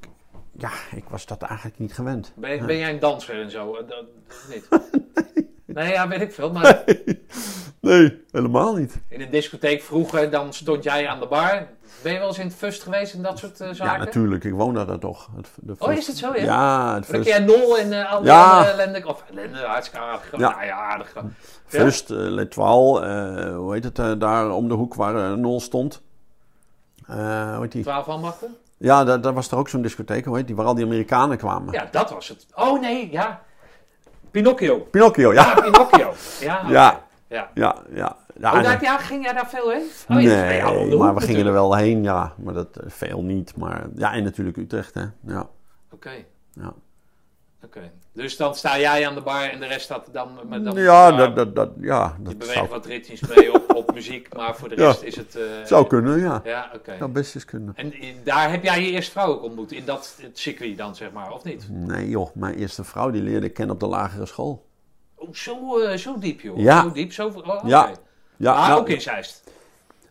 ja, ik was dat eigenlijk niet gewend. Ben, ben jij een danser en zo? Eh, dat- niet? Nee, ja, weet ik veel. Maar Nee, helemaal niet. in een discotheek vroeger, dan stond jij aan de bar. Ben je wel eens in het Fust geweest en dat soort eh, Ja, zaken? natuurlijk. Ik woon daar dan toch. Het, de Oh, is het zo, ja? Ja, het Dan ken jij Nol en eh, al Ja. Of ellende, hartstikke aardig. Ja. Nou ja, aardig. Ja? first eh, L'Etoile, eh, hoe heet het, daar om de hoek waar Nol stond. Hoe heet die? Twaalf ambachten? Ja, daar, daar was er ook zo'n discotheek, hoe heet die, waar al die Amerikanen kwamen. Ja, dat was het. Oh nee, ja. Pinocchio. Pinocchio, ja. Ja, Pinocchio. Ja. Ja. ja. Ja, ja. ja Oh, en- daar, ja, ging jij daar veel heen? Oh, nee, maar we gingen er wel heen, ja. Maar dat eh, veel niet. Maar ja, en natuurlijk Utrecht, hè. Ja, Oké, ja. oké. Dus dan sta jij aan de bar en de rest staat dan... Dan ja, dat, dat, dat, ja, Je dat beweegt zou, wat ritmisch mee op, op muziek, maar voor de Ja. rest is het... eh, zou kunnen, ja. Ja, oké. Zou best eens kunnen. En daar heb jij je eerste vrouw ook ontmoet, in dat circuit dan, zeg maar, of niet? Nee joh, mijn eerste vrouw die leerde ik kennen op de lagere school. Oh, zo, eh, zo diep, joh. Ja. Zo diep, zo... Oh. Ja. Ja, maar nou, ook in Zeist.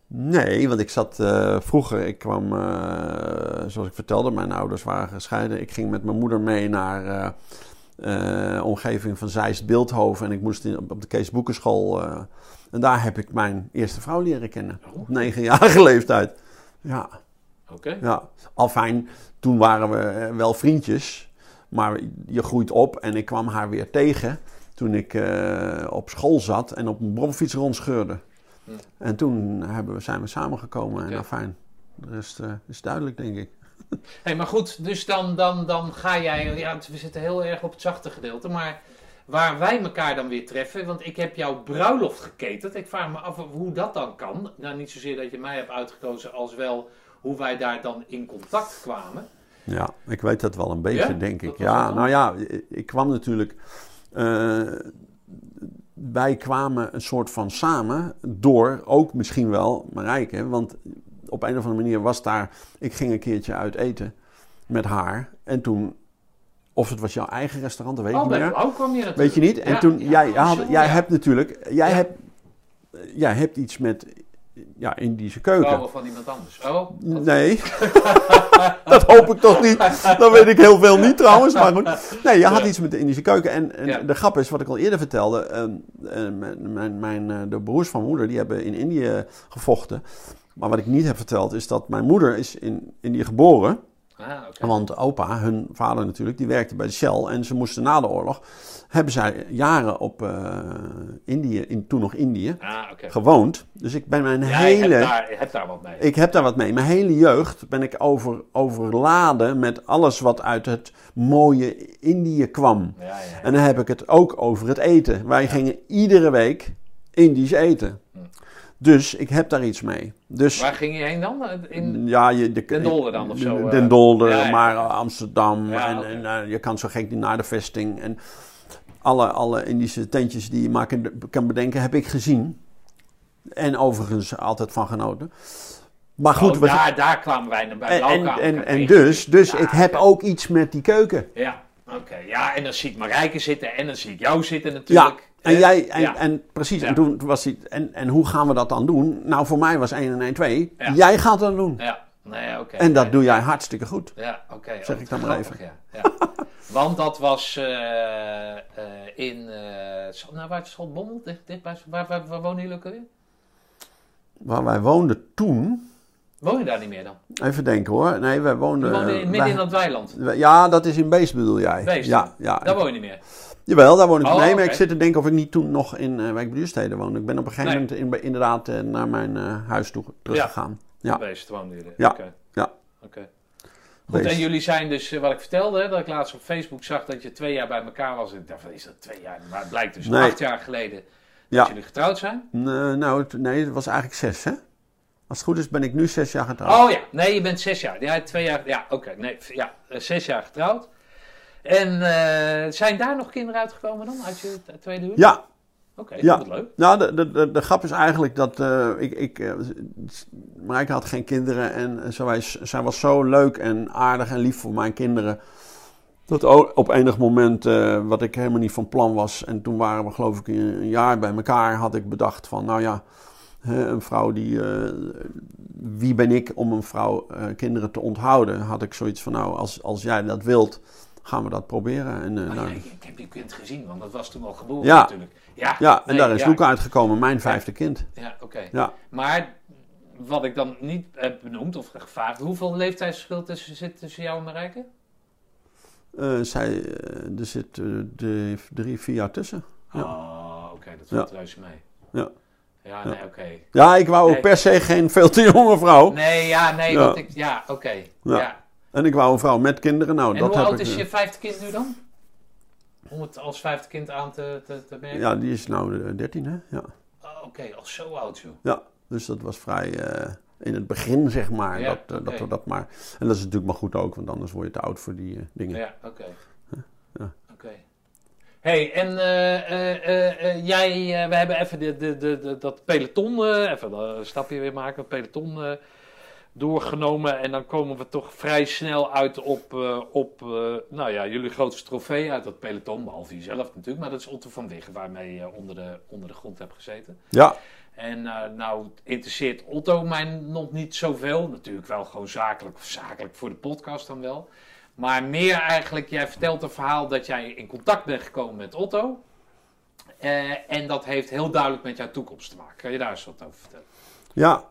Nee, want ik zat eh, vroeger, ik kwam, zoals ik vertelde, mijn ouders waren gescheiden. Ik ging met mijn moeder mee naar eh, omgeving van Zeist Beeldhoven en ik moest in, op de Kees Boekenschool. eh, en daar heb ik mijn eerste vrouw leren kennen. Oh. Op negenjarige leeftijd. Ja, Oké. ja. Al fijn, toen waren we eh, wel vriendjes, maar je groeit op en ik kwam haar weer tegen toen ik op school zat en op een bromfiets rondscheurde. Hm. En toen hebben we, zijn we samengekomen en Oké. nou fijn. De rest is duidelijk, denk ik. Hey, maar goed, dus dan, dan, dan ga jij... Ja, we zitten heel erg op het zachte gedeelte, maar... Waar wij elkaar dan weer treffen, want ik heb jouw bruiloft geketend. Ik vraag me af hoe dat dan kan. Nou, niet zozeer dat je mij hebt uitgekozen, als wel hoe wij daar dan in contact kwamen. Ja, ik weet dat wel een beetje, Ja? denk ik. Ja, nou ja, ik kwam natuurlijk. eh, wij kwamen een soort van samen door, ook misschien wel Marijke, want op een of andere manier was daar. Ik ging een keertje uit eten met haar en toen. Of het was jouw eigen restaurant, dat weet ik Oh, niet bij meer. Blauw kwam je natuurlijk. Weet je niet? En Ja, toen, ja, jij, oh, had, jij hebt natuurlijk, jij, hebt, jij hebt iets met ja, Indische keuken. Vrouwen van iemand anders. Oh, Nee, dat hoop ik toch niet. Dat weet ik heel veel niet trouwens. Maar goed. Nee, je had iets met de Indische keuken. En, en Ja. de grap is, wat ik al eerder vertelde. ehm, eh, mijn, mijn, mijn, eh, de broers van moeder, die hebben in Indië gevochten. Maar wat ik niet heb verteld, is dat mijn moeder is in Indië geboren. Ah. Want opa, hun vader natuurlijk, die werkte bij de Shell. En ze moesten na de oorlog, hebben zij jaren op eh, Indië, in, toen nog Indië, Ah, gewoond. Dus ik ben mijn Jij hele... hebt daar, hebt daar wat mee. Ik heb daar wat mee. Mijn hele jeugd ben ik over, overladen met alles wat uit het mooie Indië kwam. Ja, ja. En dan heb ik het ook over het eten. Wij gingen iedere week Indisch eten. Hm. Dus ik heb daar iets mee. Dus Waar ging je heen dan? In... ja, je, de, Den Dolder dan of zo, eh? Den Dolder, Ja, ja. maar Amsterdam. Ja, en en eh, je kan zo gek niet naar de vesting. En alle, alle Indische tentjes die je maar kan, kan bedenken, heb ik gezien. En overigens altijd van genoten. Maar goed, Oh, we, daar, daar kwamen wij naar bij en, en, en, dus, dus ik heb ook iets met die keuken. Ja, oké. Ja, en dan zie ik Marijke zitten en dan zie ik jou zitten natuurlijk. En, Hè? jij, en, Ja. en precies, Ja. en toen was hij, en, en hoe gaan we dat dan doen? Nou, voor mij was 1 en 1 2. Ja. Jij gaat dat doen. Ja, nee, oké. En dat Nee. doe jij hartstikke goed. Ja, oké. Zeg Oh, ik dan maar grappig, Ja. ja. Want dat was eh, eh, in... eh nou, waar is? Dicht, dicht bij, waar, waar, waar wonen jullie ook alweer? Waar wij woonden toen, Woon je daar niet meer dan? even denken hoor. Nee, wij woonden... woonde in, midden wij- in dat weiland. wij- Ja, dat is in Beest bedoel jij. Beest. Ja, ja. Daar woon je niet meer. Jawel, daar woon ik. Oh, nee, maar ik zit te denken of ik niet toen nog in uh, Wijk Buurstede woonde. Ik ben op een gegeven Nee. moment in, inderdaad eh, naar mijn eh, huis toe teruggegaan. Ja. Wonen jullie. Ja. Ja. Oké. Goed, en jullie zijn dus, eh, wat ik vertelde, dat ik laatst op Facebook zag dat je twee jaar bij elkaar was. Ik dacht, is dat twee jaar? Maar het blijkt dus Nee. acht jaar geleden Ja. dat jullie getrouwd zijn. Nee, nou, het- nee, het was eigenlijk zes, hè? Als het goed is, ben ik nu zes jaar getrouwd. Oh ja, nee, je bent zes jaar. Ja, twee jaar. Ja, oké. nee, ja, eh, zes jaar getrouwd. En eh, zijn daar nog kinderen uitgekomen dan uit je tweede huwelijk? Ja, Oké, Ja. wat leuk. nou, de, de, de, de grap is eigenlijk dat eh, ik... ik Marijke had geen kinderen en zij was, zij was zo leuk en aardig en lief voor mijn kinderen. Dat op enig moment, wat ik helemaal niet van plan was, en toen waren we geloof ik een een jaar bij elkaar, had ik bedacht van, nou ja, hè, een vrouw die, wie ben ik om een vrouw kinderen te onthouden? Had ik zoiets van, nou, als, als jij dat wilt, gaan we dat proberen. En, Oh, ja, ik, heb je kind gezien, want dat was toen al geboren Ja. natuurlijk. Ja, ja, en nee, daar is Luca uitgekomen, mijn vijfde kind. Ja, oké. Ja. Maar wat ik dan niet heb benoemd of gevraagd, hoeveel leeftijdsverschil tussen, zit tussen jou en Marijke? Eh, zij, eh, er zit de, drie, vier jaar tussen. Oh, oké, dat valt reuze mee. Ja. Ja, nee, oké. Ja, ik wou ook per se geen veel te jonge vrouw. Nee, ja, nee, ik, ja, oké. Ja. En ik wou een vrouw met kinderen. Nou, En dat hoe heb oud ik. is eh, je vijfde kind nu dan? Om het als vijfde kind aan te, te, te merken? Ja, die is nou eh, 13, hè? Ja. Oh, oké, al zo oud joh. ja. Dus dat was vrij eh, in het begin, zeg maar. Ja, dat, eh, dat we dat maar. En dat is natuurlijk maar goed ook, want anders word je te oud voor die eh, dingen. Ja, oké. Ja. Oké. hey, en eh, eh, eh, eh, jij, eh, we hebben even de, de, de, de- dat peloton, eh, even een stapje weer maken, peloton eh, doorgenomen. En dan komen we toch vrij snel uit op, eh, op eh, nou ja, jullie grootste trofee uit dat peloton. Behalve jezelf natuurlijk, maar dat is Otto van Wiggen, waarmee je onder, de, onder de grond hebt gezeten. Ja, En eh, nou interesseert Otto mij nog niet zoveel. Natuurlijk wel gewoon zakelijk of zakelijk voor de podcast dan wel. Maar meer eigenlijk, jij vertelt een verhaal dat jij in contact bent gekomen met Otto. En dat heeft heel duidelijk met jouw toekomst te maken. Kan je daar eens wat over vertellen? ja,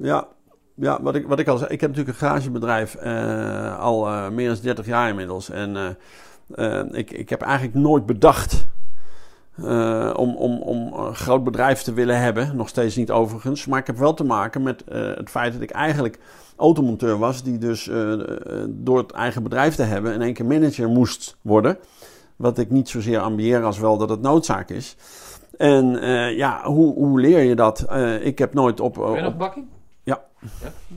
ja. Ja, wat ik, wat ik al zei, ik heb natuurlijk een garagebedrijf eh, al eh, meer dan 30 jaar inmiddels. En eh, ik, ik heb eigenlijk nooit bedacht om, om, om een groot bedrijf te willen hebben. Nog steeds niet overigens. Maar ik heb wel te maken met het feit dat ik eigenlijk automonteur was. Die dus door het eigen bedrijf te hebben in één keer manager moest worden. Wat ik niet zozeer ambieer als wel dat het noodzaak is. En ja, hoe, hoe leer je dat? Ik heb nooit op... Ben je nog bakking?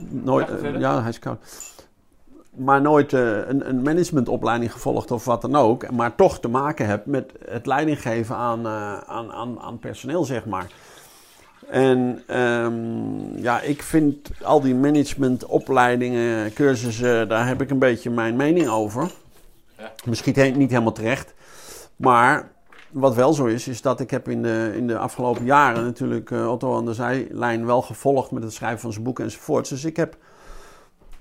Nooit, Ja, eh, ja, hij is koud. Maar nooit eh, een, een managementopleiding gevolgd of wat dan ook. Maar toch te maken heb met het leidinggeven aan, eh, aan, aan, aan personeel, zeg maar. En ehm, ja, ik vind al die managementopleidingen, cursussen, daar heb ik een beetje mijn mening over. Ja. Misschien niet helemaal terecht. Maar wat wel zo is, is dat ik heb in de, in de afgelopen jaren natuurlijk eh, Otto aan de zijlijn wel gevolgd met het schrijven van zijn boeken enzovoorts. Dus ik heb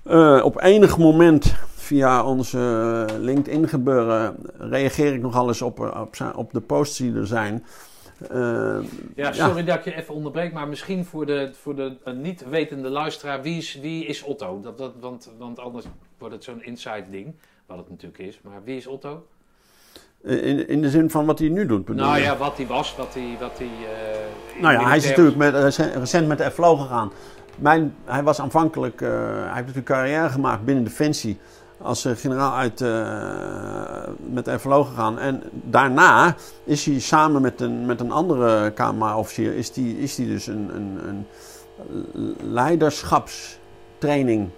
eh, op enig moment via onze eh, LinkedIn gebeuren reageer ik nogal eens op, op, op de posts die er zijn. Ja, sorry dat ik je even onderbreek, maar misschien voor de, voor de eh, niet wetende luisteraar, wie is, wie is Otto? Dat, dat, want, want anders wordt het zo'n inside ding, wat het natuurlijk is. Maar wie is Otto? In, in de zin van wat hij nu doet. bedoel Nou ja, wat hij was, wat hij... Wat hij eh, Nou ja, hij is natuurlijk met, recent, recent met de FLO gegaan. Mijn, hij was aanvankelijk, eh, hij heeft natuurlijk carrière gemaakt binnen Defensie. Als eh, generaal uit, met de FLO gegaan. En daarna is hij samen met een, met een andere KMA-officier... is die, is die dus een, een, een leiderschapstraining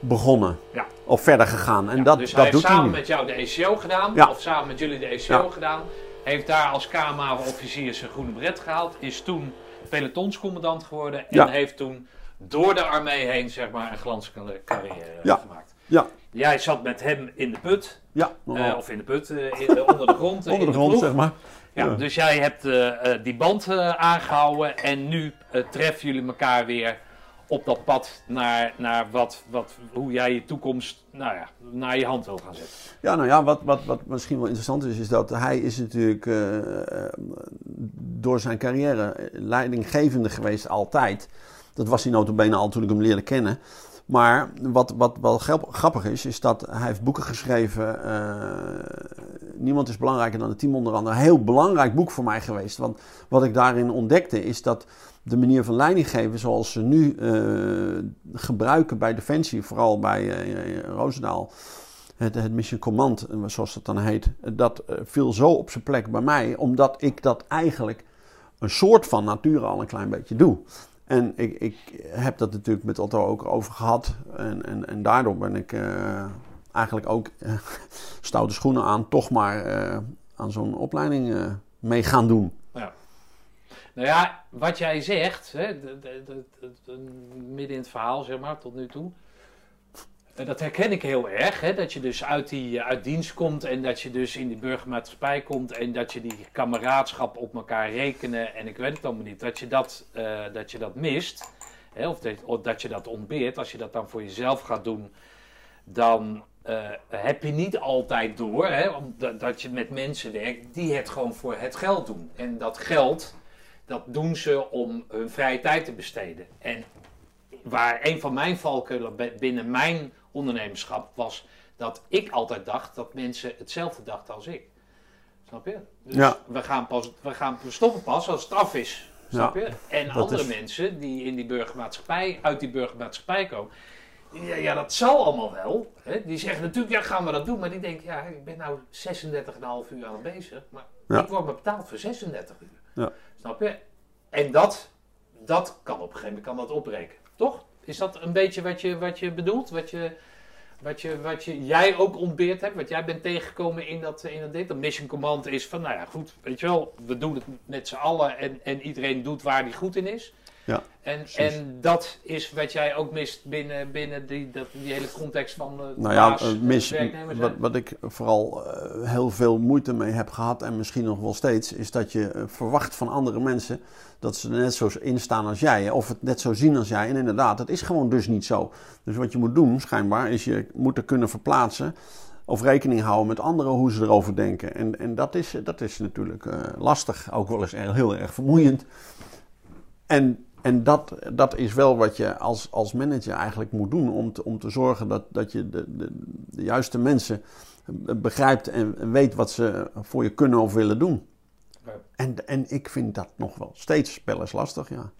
begonnen. Ja. Of verder gegaan. En dat, dus dat hij heeft doet hij samen nu. met jou de ECO gedaan, Ja. of samen met jullie de ECO gedaan. Heeft daar als KMA-officier zijn groene bret gehaald. Is toen pelotonscommandant geworden. En heeft toen door de armee heen, zeg maar, een glanscarrière Ja. gemaakt. Ja. Jij zat met hem in de put. Ja, eh, of in de put, eh, in, eh, onder de grond. eh, onder de grond, zeg maar. Ja, Ja. Dus jij hebt eh, eh, die band eh, aangehouden en nu eh, treffen jullie elkaar weer op dat pad naar, naar wat, wat, hoe jij je toekomst nou ja, naar je hand wil gaan zetten. Ja, nou ja, wat, wat, wat misschien wel interessant is, is dat hij is natuurlijk eh, door zijn carrière leidinggevende geweest altijd. Dat was hij notabene al toen ik hem leerde kennen. Maar wat, wat wel grap- grappig is, is dat hij heeft boeken geschreven. eh, Niemand is belangrijker dan het team onder andere. Een heel belangrijk boek voor mij geweest. Want wat ik daarin ontdekte is dat de manier van leiding geven zoals ze nu eh, gebruiken bij Defensie, vooral bij eh, eh, Roosendaal, het, het Mission Command, zoals dat dan heet, dat viel zo op zijn plek bij mij, omdat ik dat eigenlijk een soort van nature al een klein beetje doe. En ik, ik heb dat natuurlijk met Otto ook over gehad. En, en, en daardoor ben ik eigenlijk ook eh, stoute schoenen aan, toch maar aan zo'n opleiding mee gaan doen. Nou ja, wat jij zegt, hè, de- de- de- de- de- midden in het verhaal zeg maar, tot nu toe. Dat herken ik heel erg, hè? dat je dus uit, die, eh, uit dienst komt en dat je dus in die burgermaatschappij komt en dat je die kameraadschap op elkaar rekenen en ik weet het allemaal niet, dat je dat, eh, dat, je dat mist hè? Of, dat, of dat je dat ontbeert. Als je dat dan voor jezelf gaat doen, dan eh, heb je niet altijd door hè? omdat, dat je met mensen werkt die het gewoon voor het geld doen. En dat geld, dat doen ze om hun vrije tijd te besteden. En waar een van mijn valkuilen bi- binnen mijn ondernemerschap was dat ik altijd dacht dat mensen hetzelfde dachten als ik. Snap je? Dus Ja. we, gaan pas, we gaan stoppen pas als het af is. Snap je? En andere is- mensen die in die burgermaatschappij, uit die burgermaatschappij komen. Ja, ja dat zal allemaal wel. Hè? Die zeggen natuurlijk, ja, gaan we dat doen. Maar die denken, ja, ik ben nou 36,5 uur aan het bezig. Maar ik word maar betaald voor 36 uur. Ja. Snap je? En dat, dat kan op een gegeven moment kan dat opbreken. Toch? Is dat een beetje wat je, wat je bedoelt? Wat, je, wat, je, wat je, jij ook ontbeerd hebt? Wat jij bent tegengekomen in dat, in dat dit? Dat mission command is van, nou ja, goed, weet je wel, we doen het met z'n allen en, en iedereen doet waar hij goed in is. Ja, En, precies. en dat is wat jij ook mist binnen, binnen die, dat, die hele context van de Nou ja, baas, eh, eh, mis, werknemers. wat, wat ik vooral eh, heel veel moeite mee heb gehad en misschien nog wel steeds, is dat je verwacht van andere mensen dat ze er net zo in staan als jij. Of het net zo zien als jij. En inderdaad, dat is gewoon dus niet zo. Dus wat je moet doen, schijnbaar, is je moet er kunnen verplaatsen. Of rekening houden met anderen hoe ze erover denken. En, en dat, is, dat is natuurlijk lastig. Ook wel eens heel erg vermoeiend. En, en dat, dat is wel wat je als, als manager eigenlijk moet doen. Om te, om te zorgen dat, dat je de, de, de juiste mensen begrijpt en weet wat ze voor je kunnen of willen doen. Ja. En, en ik vind dat nog wel steeds wel eens lastig, ja.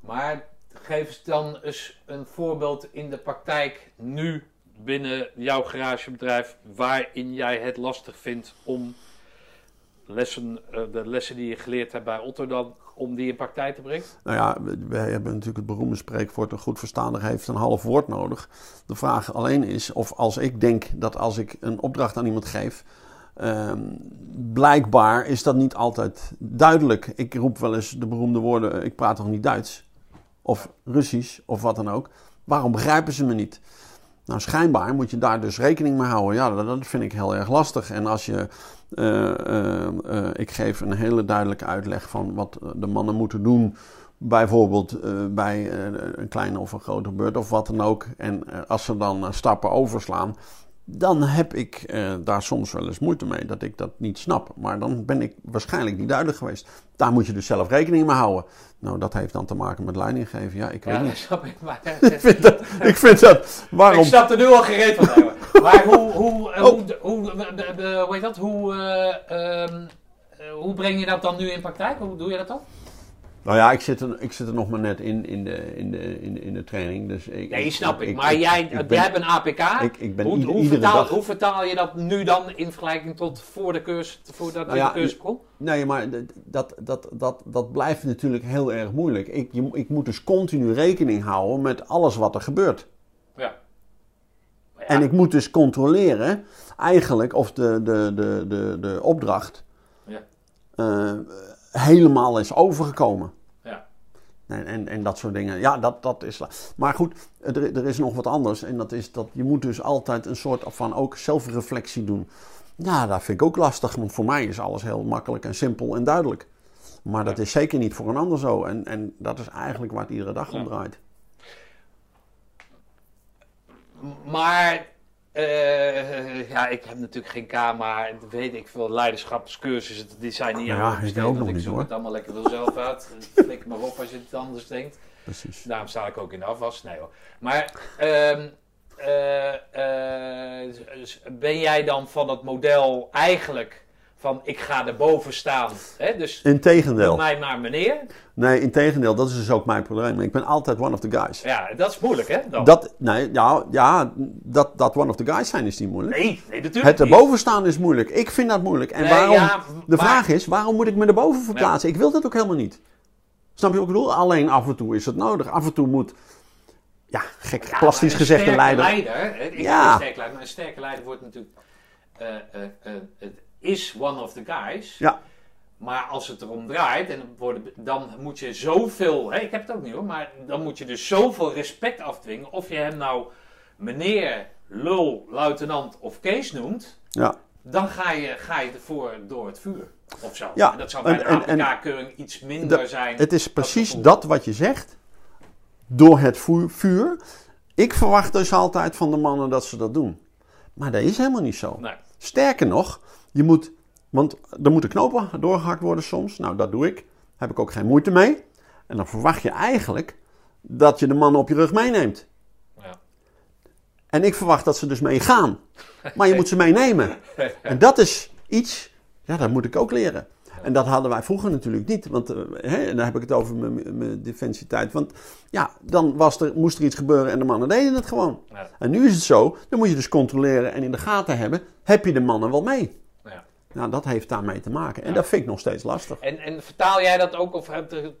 Maar geef eens dan eens een voorbeeld in de praktijk nu binnen jouw garagebedrijf waarin jij het lastig vindt om lessen, eh, de lessen die je geleerd hebt bij Otto dan, om die in praktijk te brengen? Nou ja, wij hebben natuurlijk het beroemde spreekwoord: een goed verstaander heeft een half woord nodig. De vraag alleen is of als ik denk dat als ik een opdracht aan iemand geef. ehm, blijkbaar is dat niet altijd duidelijk. Ik roep wel eens de beroemde woorden: ik praat toch niet Duits? Of Russisch of wat dan ook. Waarom begrijpen ze me niet? Nou, schijnbaar moet je daar dus rekening mee houden. Ja, dat vind ik heel erg lastig. En als je. Eh, eh, eh, ik geef een hele duidelijke uitleg van wat de mannen moeten doen. Bijvoorbeeld bij een kleine of een grote beurt of wat dan ook. En als ze dan stappen overslaan. Dan heb ik eh, daar soms wel eens moeite mee dat ik dat niet snap. Maar dan ben ik waarschijnlijk niet duidelijk geweest. Daar moet je dus zelf rekening mee houden. Nou, dat heeft dan te maken met leidinggeven. Ja, ik weet Ja, dat niet. snap ik. Maar, Ik vind dat, ik vind dat waarom... Ik snap er nu al gereed van. Maar hoe, hoe, eh, Oh. hoe, hoe, eh, hoe heet dat? Hoe, eh, ehm, eh, hoe breng je dat dan nu in praktijk? Hoe doe je dat dan? Nou ja, ik zit er, ik zit er nog maar net in, in, de, in, de, in, de, in de training. Dus ik, Nee, snap ik. Maar jij, ik jij ben- hebt een APK. ik- ik ben hoe, ieder- hoe, iedere vertaal, dag- hoe vertaal je dat nu dan in vergelijking tot voor de cursus, voordat Nou ja, de cursus begon? Nee, maar dat, dat, dat, dat blijft natuurlijk heel erg moeilijk. Ik, je, ik moet dus continu rekening houden met alles wat er gebeurt. Ja. Ja, En ik moet dus controleren eigenlijk of de, de, de, de, de opdracht Ja. eh, helemaal is overgekomen. En, en, en dat soort dingen. Ja, dat, dat is. Maar goed, er, er is nog wat anders. En dat is dat je moet dus altijd een soort van ook zelfreflectie doen. Ja, dat vind ik ook lastig. Want voor mij is alles heel makkelijk en simpel en duidelijk. Maar dat Ja. is zeker niet voor een ander zo. En, en dat is eigenlijk waar het iedere dag om Ja. draait. Maar, eh, ja, ik heb natuurlijk geen K, maar weet ik veel, leiderschapscursussen, die zijn niet Ja, ik besteed, ook nog ik niet, zoek hoor. het allemaal lekker wel zelf uit. Flik maar op als je het anders denkt. Precies. Daarom sta ik ook in de afwas. Nee hoor. Maar ehm, eh, eh, ben jij dan van het model eigenlijk van ik ga erboven staan. Hè? Dus Integendeel. mij maar meneer. Nee, integendeel. Dat is dus ook mijn probleem. Ik ben altijd one of the guys. Ja, dat is moeilijk hè? Dan. Dat, nee, ja, ja dat, dat one of the guys zijn is niet moeilijk. Nee, nee, natuurlijk Het niet. erboven staan is moeilijk. Ik vind dat moeilijk. En Nee, waarom? ja, de maar- vraag is, waarom moet ik me erboven verplaatsen? Ik wil dat ook helemaal niet. Snap je wat ik bedoel? Alleen af en toe is het nodig. Af en toe moet, ja, gek, Ja, plastisch een gezegd, een leider. hè, ik Ja. een sterke leider, maar een sterke leider wordt natuurlijk. eh, eh, eh, is one of the guys. Ja, Maar als het erom draait, en worden, dan moet je zoveel. Hè, ik heb het ook niet hoor, maar dan moet je dus zoveel respect afdwingen. Of je hem nou meneer, lul, luitenant of Kees noemt, Ja. dan ga je, ga je ervoor door het vuur. Of zo. Ja, En dat zou bij en- de APK-keuring iets minder zijn. Het is precies dat wat je zegt. Door het vuur, vuur. Ik verwacht dus altijd van de mannen dat ze dat doen. Maar dat is helemaal niet zo. Nee. Sterker nog, je moet, want er moeten knopen doorgehakt worden soms. Nou, dat doe ik. Heb ik ook geen moeite mee. En dan verwacht je eigenlijk dat je de mannen op je rug meeneemt. Ja. En ik verwacht dat ze dus meegaan. Maar je moet ze meenemen. En dat is iets, ja, dat moet ik ook leren. En dat hadden wij vroeger natuurlijk niet. Want eh, hè, dan heb ik het over mijn, mijn defensietijd. Want ja, dan was er, moest er iets gebeuren en de mannen deden het gewoon. Ja. En nu is het zo, dan moet je dus controleren en in de gaten hebben. Heb je de mannen wel mee? Nou, dat heeft daarmee te maken. En dat vind ik nog steeds lastig. En, en vertaal jij dat ook, of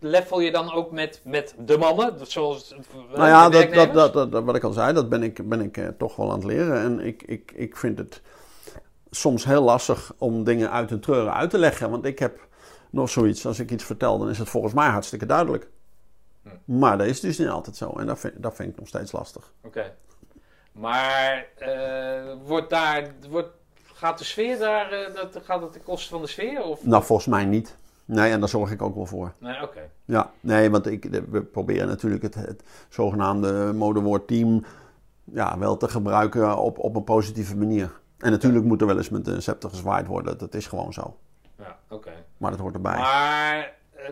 level je dan ook met, met de mannen? Zoals Nou ja, dat, dat, dat, dat, wat ik al zei, dat ben ik, ben ik eh, toch wel aan het leren. En ik, ik, ik vind het soms heel lastig om dingen uit hun treuren uit te leggen. Want ik heb nog zoiets, als ik iets vertel, dan is het volgens mij hartstikke duidelijk. Maar dat is dus niet altijd zo. En dat vind, dat vind ik nog steeds lastig. Oké. Maar eh, wordt daar, wordt, gaat de sfeer daar, eh, dat, gaat het ten koste van de sfeer? Of? Nou, volgens mij niet. Nee, en daar zorg ik ook wel voor. Nee, oké. Ja, nee, want ik, we proberen natuurlijk het, het zogenaamde modewoord team ja, wel te gebruiken op, op een positieve manier. En natuurlijk moet er wel eens met een scepter gezwaaid worden. Dat is gewoon zo. Ja, oké. Maar dat hoort erbij. Maar eh,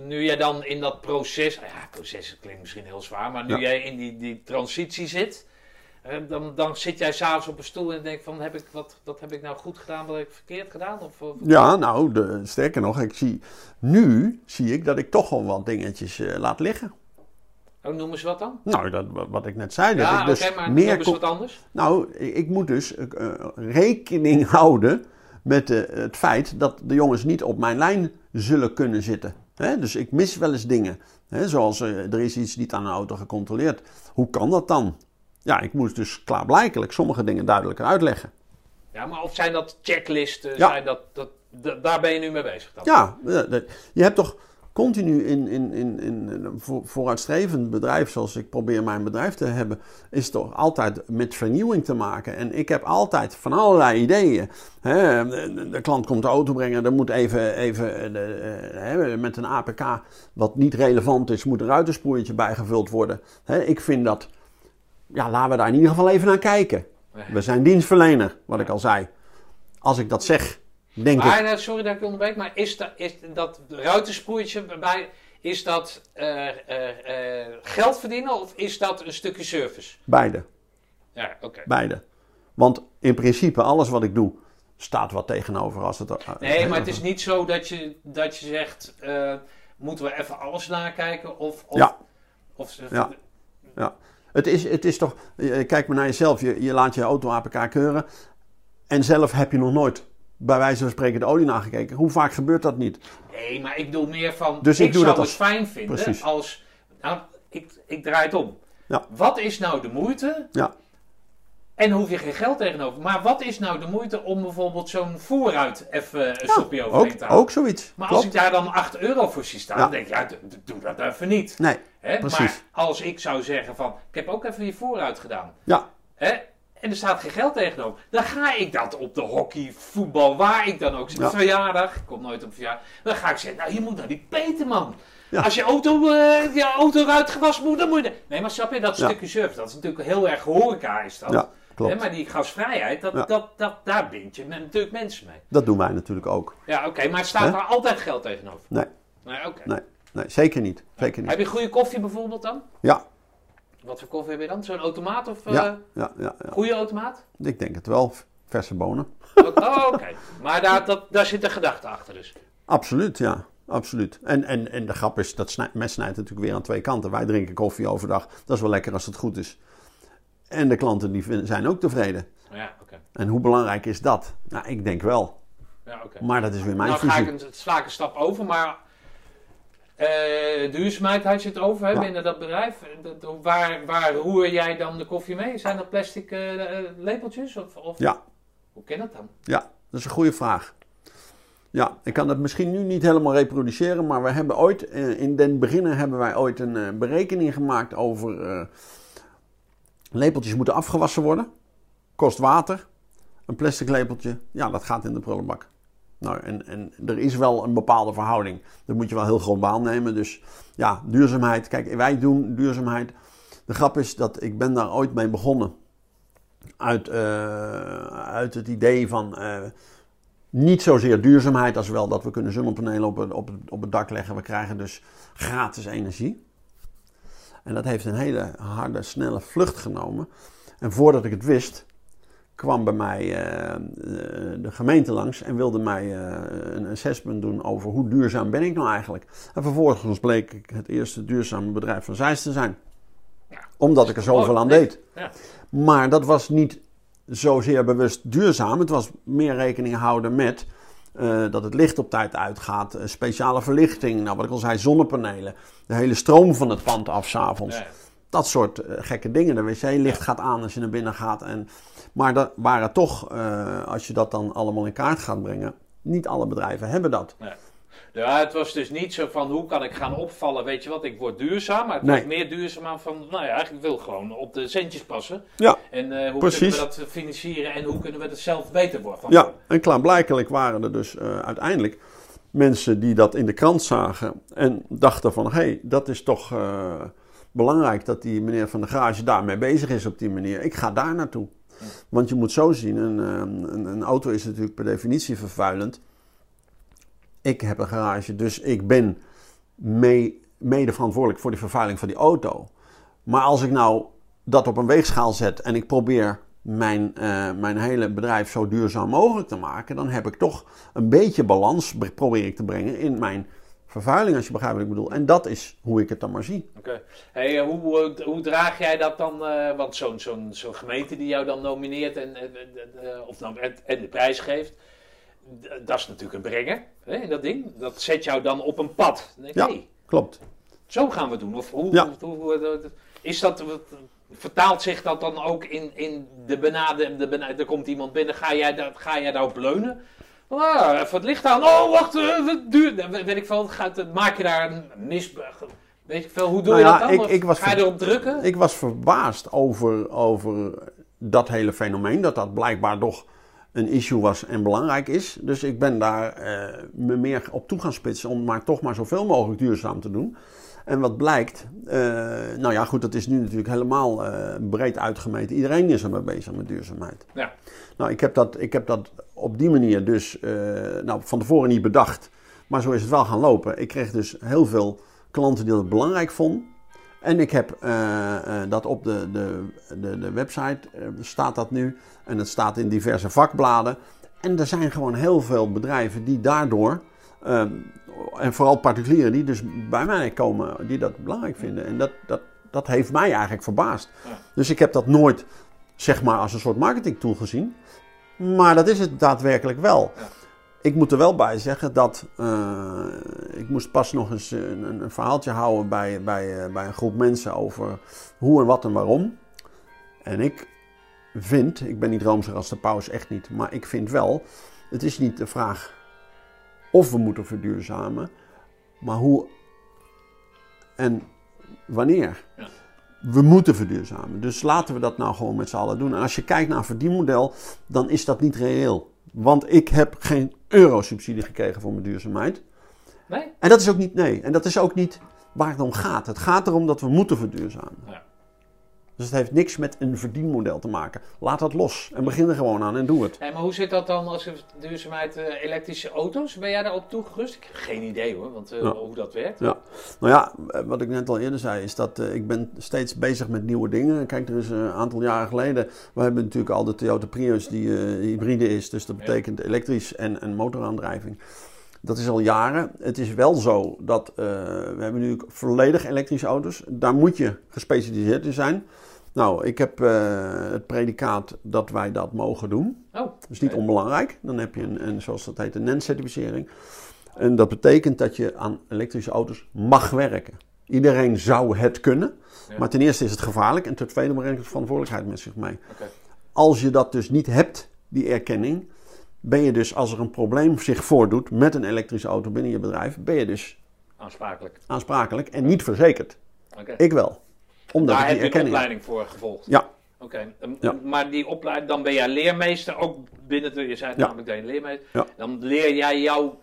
nu jij dan in dat proces, ja, proces klinkt misschien heel zwaar, maar nu Ja. jij in die, die transitie zit, dan, dan zit jij s'avonds op een stoel en denk van, heb ik, wat, wat heb ik nou goed gedaan, wat heb ik verkeerd gedaan? Of, of- Ja, nou, de, sterker nog, ik zie, nu zie ik dat ik toch wel wat dingetjes eh, laat liggen. oh, noem eens wat dan. Nou, dat, wat ik net zei. Dat Ja, ik oké, dus maar meer eens wat anders. Nou, ik ik moet dus eh, rekening houden met eh, het feit dat de jongens niet op mijn lijn zullen kunnen zitten. Dus ik mis wel eens dingen. Zoals er is iets niet aan een auto gecontroleerd. Hoe kan dat dan? Ja, ik moest dus klaarblijkelijk sommige dingen duidelijker uitleggen. Ja, maar of zijn dat checklisten, Ja. zijn dat, dat, da- daar ben je nu mee bezig dan? Ja, eh, je hebt toch continu in, in, in, in een vo- vooruitstrevend bedrijf, zoals ik probeer mijn bedrijf te hebben, is toch altijd met vernieuwing te maken. En ik heb altijd van allerlei ideeën. De, klant komt de auto brengen, er moet even, even eh, de, eh, met een APK, wat niet relevant is, moet een ruitenspoortje bijgevuld worden. Ik vind dat, ja, laten we daar in ieder geval even naar kijken. We zijn dienstverlener, wat ik al zei. Als ik dat zeg, denk ik. Nou, sorry dat ik onderbreek, maar is dat, is dat bij, is dat eh, eh, eh, geld verdienen of is dat een stukje service? Beide. Ja, oké. Beide. Want in principe, alles wat ik doe, staat wat tegenover als het. Nee, maar het is niet zo dat je, dat je zegt, moeten we even alles nakijken of... of Ja. Of, Ja. Het is, het is toch. eh, Kijk maar naar jezelf. Je, je laat je auto APK keuren. En zelf heb je nog nooit, bij wijze van spreken, de olie nagekeken. Hoe vaak gebeurt dat niet? Nee, maar ik bedoel meer van, Dus ik, ik doe zou dat het als- fijn vinden Precies. als... Nou, ik, ik draai het om. Ja. Wat is nou de moeite Ja. En hoef je geen geld tegenover. Maar wat is nou de moeite om bijvoorbeeld zo'n vooruit even een stopje overheen Ook, te halen? ook zoiets. maar Klopt. als ik daar dan 8 euro voor zie staan, Ja. dan denk ik, ja, doe dat even niet. Nee, Hè? precies. Maar als ik zou zeggen van, ik heb ook even je vooruit gedaan. Ja, Hè? En er staat geen geld tegenover. Dan ga ik dat op de hockey, voetbal, waar ik dan ook zit. Ja. Verjaardag, ik kom nooit op verjaardag. Dan ga ik zeggen, nou je moet naar die Peterman. Ja. Als je auto, eh je auto eruit gewassen moet, dan moet je... Nee, maar snap je, dat Ja. stukje service, dat is natuurlijk heel erg horeca is dat. ja klopt. Hè, maar die gasvrijheid, dat, Ja. dat, dat, daar bind je natuurlijk mensen mee. Dat doen wij natuurlijk ook. Ja, oké, maar staat Hè? daar altijd geld tegenover? Nee, Nee, oké. nee, nee zeker niet. Zeker niet. Heb je goede koffie bijvoorbeeld dan? Ja, Wat voor koffie heb je dan? Zo'n automaat of... eh ja, ja, ja, ja. Goede automaat? Ik denk het wel. Verse bonen. Oh, oké. Maar daar, dat, daar zit een gedachte achter dus. Absoluut, ja. Absoluut. En, en, en de grap is, dat snij- mes snijdt natuurlijk weer aan twee kanten. Wij drinken koffie overdag. Dat is wel lekker als het goed is. En de klanten die vinden- zijn ook tevreden. Ja, oké. En hoe belangrijk is dat? Nou, ik denk wel. Ja, oké. Maar dat is weer mijn nou ga visie. ik een, sla ik een stap over, maar eh, duurzaamheid had je het over hè, Ja. binnen dat bedrijf. Dat- dat- waar, waar roer jij dan de koffie mee? Zijn dat plastic eh, eh, lepeltjes? Of, of, Ja, Hoe ken dat dan? ja, dat is een goede vraag. Ja, ik kan het misschien nu niet helemaal reproduceren, maar we hebben ooit, in den beginnen hebben wij ooit een berekening gemaakt over, Lepeltjes moeten afgewassen worden. Kost water. Een plastic lepeltje, ja, dat gaat in de prullenbak. Nou, en, en er is wel een bepaalde verhouding. Dat moet je wel heel globaal nemen. Dus ja, duurzaamheid. Kijk, wij doen duurzaamheid. De grap is dat ik ben daar ooit mee begonnen. Uit, uh, uit het idee van uh, niet zozeer duurzaamheid als wel dat we kunnen zonnepanelen op op, op het dak leggen. We krijgen dus gratis energie. En dat heeft een hele harde, snelle vlucht genomen. En voordat ik het wist, kwam bij mij uh, de gemeente langs en wilde mij uh, een assessment doen over hoe duurzaam ben ik nou eigenlijk. En vervolgens bleek ik het eerste duurzame bedrijf van Zeist te zijn. Ja, Omdat ik er zoveel aan deed. Ja. Maar dat was niet zozeer bewust duurzaam. Het was meer rekening houden met uh, dat het licht op tijd uitgaat. speciale verlichting, nou, wat ik al zei, zonnepanelen. De hele stroom van het pand af s'avonds. Ja, dat soort gekke dingen. De wc-licht gaat aan als je naar binnen gaat. En maar dat waren toch, uh, als je dat dan allemaal in kaart gaat brengen, niet alle bedrijven hebben dat. Ja. Ja, het was dus niet zo van hoe kan ik gaan opvallen, weet je wat, ik word duurzaam. Maar het nee. was meer duurzaam van, nou ja, eigenlijk wil gewoon op de centjes passen. Ja, En uh, hoe kunnen we dat financieren en hoe kunnen we het zelf beter worden? Ja, en klaarblijkelijk waren er dus uh, uiteindelijk mensen die dat in de krant zagen en dachten van, hé, hey, dat is toch uh, belangrijk dat die meneer van de garage daarmee bezig is op die manier. Ik ga daar naartoe. Want je moet zo zien, een, ehm, een, een, auto is natuurlijk per definitie vervuilend. Ik heb een garage, dus ik ben mede verantwoordelijk voor de vervuiling van die auto. Maar als ik nou dat op een weegschaal zet en ik probeer mijn, uh, mijn hele bedrijf zo duurzaam mogelijk te maken, dan heb ik toch een beetje balans probeer ik te brengen in mijn vervuiling, als je begrijpt wat ik bedoel. En dat is hoe ik het dan maar zie. Oké. Hey, eh, hoe, hoe, draag jij dat dan? Uh, want zo'n zo'n zo'n gemeente die jou dan nomineert en, of nou, en, de prijs geeft, dat is natuurlijk een brenger, hè, dat ding. Dat zet jou dan op een pad. Denk, ja, hey, klopt. Zo gaan we doen. Of hoe, ja. hoe, is dat, vertaalt zich dat dan ook in, in de benade, de benade, er komt iemand binnen, ga jij, ga jij daarop leunen? Oh, even het licht aan. Oh, wacht, uh, duur. Weet ik veel, gaat, maak je daar een mis... Weet ik veel, hoe doe nou je dat dan? Ik, ik was Ga je erop drukken? Ik was verbaasd over, over dat hele fenomeen. Dat dat blijkbaar toch een issue was en belangrijk is. Dus ik ben daar uh, me meer op toe gaan spitsen om maar toch maar zoveel mogelijk duurzaam te doen. En wat blijkt, uh, nou ja goed, dat is nu natuurlijk helemaal breed uitgemeten. Iedereen is er mee bezig met duurzaamheid. Ja. Nou, ik heb dat, ik heb dat op die manier dus uh, nou, van tevoren niet bedacht. Maar zo is het wel gaan lopen. Ik kreeg dus heel veel klanten die dat belangrijk vonden. En ik heb uh, uh, dat op de, de, de, de website, staat dat nu. En het staat in diverse vakbladen. En er zijn gewoon heel veel bedrijven die daardoor, en vooral particulieren die dus bij mij komen, die dat belangrijk vinden. En dat, dat, dat heeft mij eigenlijk verbaasd. Dus ik heb dat nooit, zeg maar, als een soort marketingtool gezien. Maar dat is het daadwerkelijk wel. Ja. Ik moet er wel bij zeggen dat uh, ik moest pas nog eens een, een verhaaltje houden bij, bij, uh, bij een groep mensen over hoe en wat en waarom. En ik vind, ik ben niet roomser als de paus, echt niet, maar ik vind wel, het is niet de vraag of we moeten verduurzamen, maar hoe en wanneer. Ja we moeten verduurzamen. Dus laten we dat nou gewoon met z'n allen doen. En als je kijkt naar een verdienmodel, dan is dat niet reëel. Want ik heb geen euro-subsidie gekregen voor mijn duurzaamheid. Nee? En dat is ook niet, nee. En dat is ook niet waar het om gaat. Het gaat erom dat we moeten verduurzamen. Ja. Dus het heeft niks met een verdienmodel te maken. Laat dat los en begin er gewoon aan en doe het. maar hoe zit dat dan als duurzaamheid uh, elektrische auto's? Ben jij daarop toegerust? Ik heb geen idee hoor, want, uh, hoe dat werkt. Ja. Nou ja, eh, wat ik net al eerder zei, is dat uh, ik ben steeds bezig met nieuwe dingen. Kijk, er is een aantal jaren geleden, we hebben natuurlijk al de Toyota Prius die hybride is. Dus dat betekent elektrisch en, en motoraandrijving. Dat is al jaren. Het is wel zo dat we hebben nu volledig elektrische auto's. Daar moet je gespecialiseerd in zijn. Nou, ik heb uh, het predicaat dat wij dat mogen doen. Oh, dat is niet onbelangrijk. Dan heb je een, een zoals dat heet, een NEN-certificering. En dat betekent dat je aan elektrische auto's mag werken. Iedereen zou het kunnen. Ja. Maar ten eerste is het gevaarlijk. En ten tweede brengt het verantwoordelijkheid met zich mee. Okay. Als je dat dus niet hebt, die erkenning, ben je dus, als er een probleem zich voordoet met een elektrische auto binnen je bedrijf, ben je dus aansprakelijk, aansprakelijk en niet verzekerd. Okay. Ik wel. Omdat Daar heb je een opleiding voor gevolgd. Ja, Oké, Ja. maar die opleiding, dan ben jij leermeester ook binnen de, je zei het Ja. namelijk dat je leermeester. Ja. Dan leer jij jouw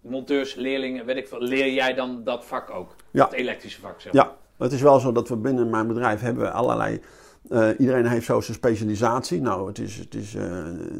monteurs, leerlingen, weet ik veel, leer jij dan dat vak ook? Ja. Het elektrische vak, zeg. Ja, het is wel zo dat we binnen mijn bedrijf hebben we allerlei. eh, iedereen heeft zo zijn specialisatie. Nou, het is, het is eh,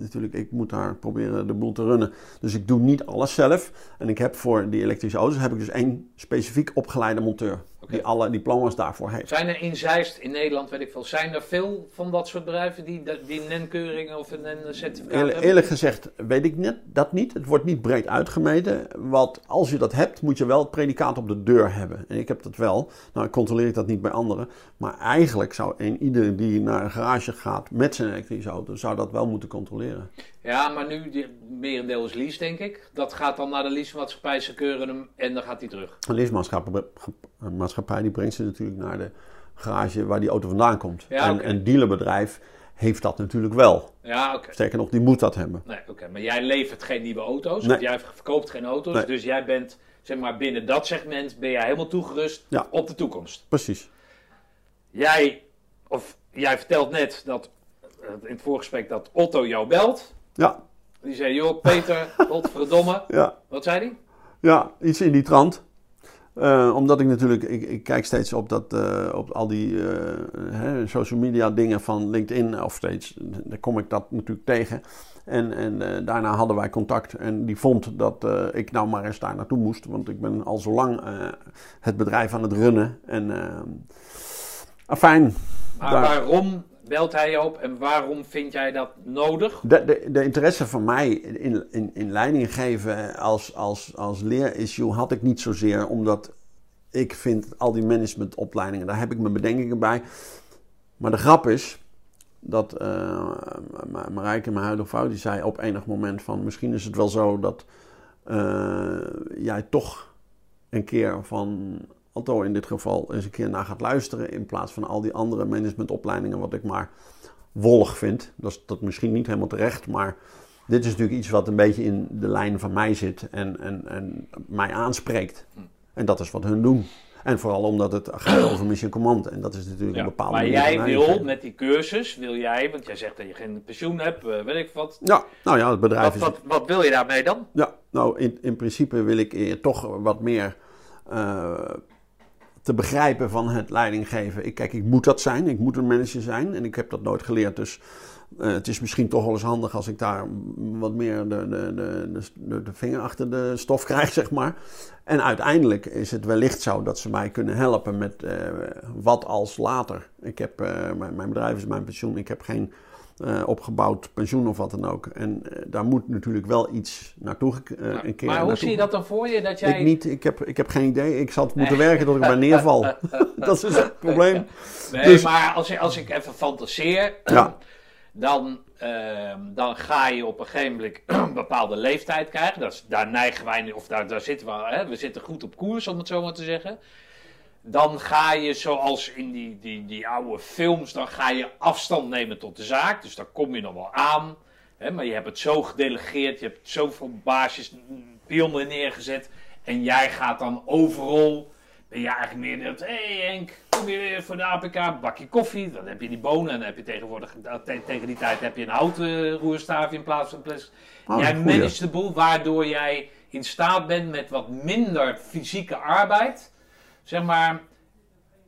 natuurlijk, ik moet daar proberen de boel te runnen. Dus ik doe niet alles zelf. En ik heb voor die elektrische auto's heb ik dus één specifiek opgeleide monteur. Die alle diploma's daarvoor heeft. Zijn er in Zeist, in Nederland, weet ik veel, zijn er veel van dat soort bedrijven die die een NEN-keuring of een NEN-certificaat hebben? eerlijk gezegd weet ik net, dat niet. Het wordt niet breed uitgemeten. Want als je dat hebt, moet je wel het predicaat op de deur hebben. En ik heb dat wel. Nou, controleer ik dat niet bij anderen. Maar eigenlijk zou een ieder die naar een garage gaat met zijn elektrische auto, zou dat wel moeten controleren. Ja, maar nu, die, merendeel is lease, denk ik. Dat gaat dan naar de leasemaatschappij, ze keuren hem en dan gaat hij terug. Een leasemaatschappij die brengt ze natuurlijk naar de garage waar die auto vandaan komt. Ja, en een dealerbedrijf heeft dat natuurlijk wel. Ja, oké. Sterker nog, die moet dat hebben. Nee, oké. Maar jij levert geen nieuwe auto's. Nee. want Jij verkoopt geen auto's. Nee. Dus jij bent, zeg maar, binnen dat segment ben jij helemaal toegerust Ja. op de toekomst. Precies. Jij, of jij vertelt net dat, eh, in het voorgesprek, dat Otto jou belt. Ja, Die zei, joh, Peter, godverdomme. ja. Wat zei hij? Ja, iets in die trant. Eh, omdat ik natuurlijk, ik, ik kijk steeds op, dat, eh, op al die eh, hè, social media dingen van LinkedIn, of steeds, daar kom ik dat natuurlijk tegen. En, en daarna hadden wij contact en die vond dat ik nou maar eens daar naartoe moest. Want ik ben al zo lang het bedrijf aan het runnen. En afijn, Maar Daar- waarom belt hij op en waarom vind jij dat nodig? De, de, de interesse van mij in, in, in leiding geven als, als, als leerissue had ik niet zozeer, omdat ik vind al die managementopleidingen, daar heb ik mijn bedenkingen bij. Maar de grap is dat Ma- Marijke, mijn huidige vrouw, die zei op enig moment van misschien is het wel zo dat eh, jij toch een keer van In dit geval eens een keer naar gaat luisteren in plaats van al die andere managementopleidingen wat ik maar wollig vind. Dat is dat misschien niet helemaal terecht, maar dit is natuurlijk iets wat een beetje in de lijn van mij zit en, en, en mij aanspreekt. En dat is wat hun doen. En vooral omdat het gaat over mission command. En dat is natuurlijk Ja, een bepaalde maar jij wil met die cursus, wil jij, want jij zegt dat je geen pensioen hebt, eh, weet ik wat. Ja, nou ja, het bedrijf Wat, is... wat, wat wil je daarmee dan? Ja, nou in, in principe wil ik eh, toch wat meer eh, te begrijpen van het leidinggeven. Ik, kijk, ik moet dat zijn. Ik moet een manager zijn. En ik heb dat nooit geleerd. Dus eh, het is misschien toch wel eens handig als ik daar wat meer de, de, de, de, de, vinger achter de stof krijg, zeg maar. En uiteindelijk is het wellicht zo dat ze mij kunnen helpen met eh, wat als later. Ik heb, eh, mijn, mijn bedrijf is mijn pensioen. Ik heb geen eh, opgebouwd pensioen of wat dan ook. En eh, daar moet natuurlijk wel iets naartoe eh, een keer maar hoe naartoe zie je dat dan voor je? Dat jij... ik niet, ik heb, ik heb geen idee. Ik zal het moeten werken tot ik erbij neerval. dat is het probleem. Nee, Dus- maar als ik, als ik even fantaseer, Ja. dan, ehm, dan ga je op een gegeven moment een bepaalde leeftijd krijgen. Dat is, daar neigen wij, of daar, daar zitten we, hè, we zitten goed op koers, om het zo maar te zeggen. Dan ga je, zoals in die, die, die oude films, dan ga je afstand nemen tot de zaak. Dus daar kom je nog wel aan. Hè, maar je hebt het zo gedelegeerd, je hebt zoveel baasjes, mm, pionnen neergezet. En jij gaat dan overal ben je eigenlijk meer dat, hé hey Henk, kom je weer voor de APK, bakje koffie. Dan heb je die bonen en dan heb je tegenwoordig, te- tegen die tijd heb je een houten roerstaafje in plaats van plastic. Oh, jij managt de boel, waardoor jij in staat bent met wat minder fysieke arbeid, zeg maar,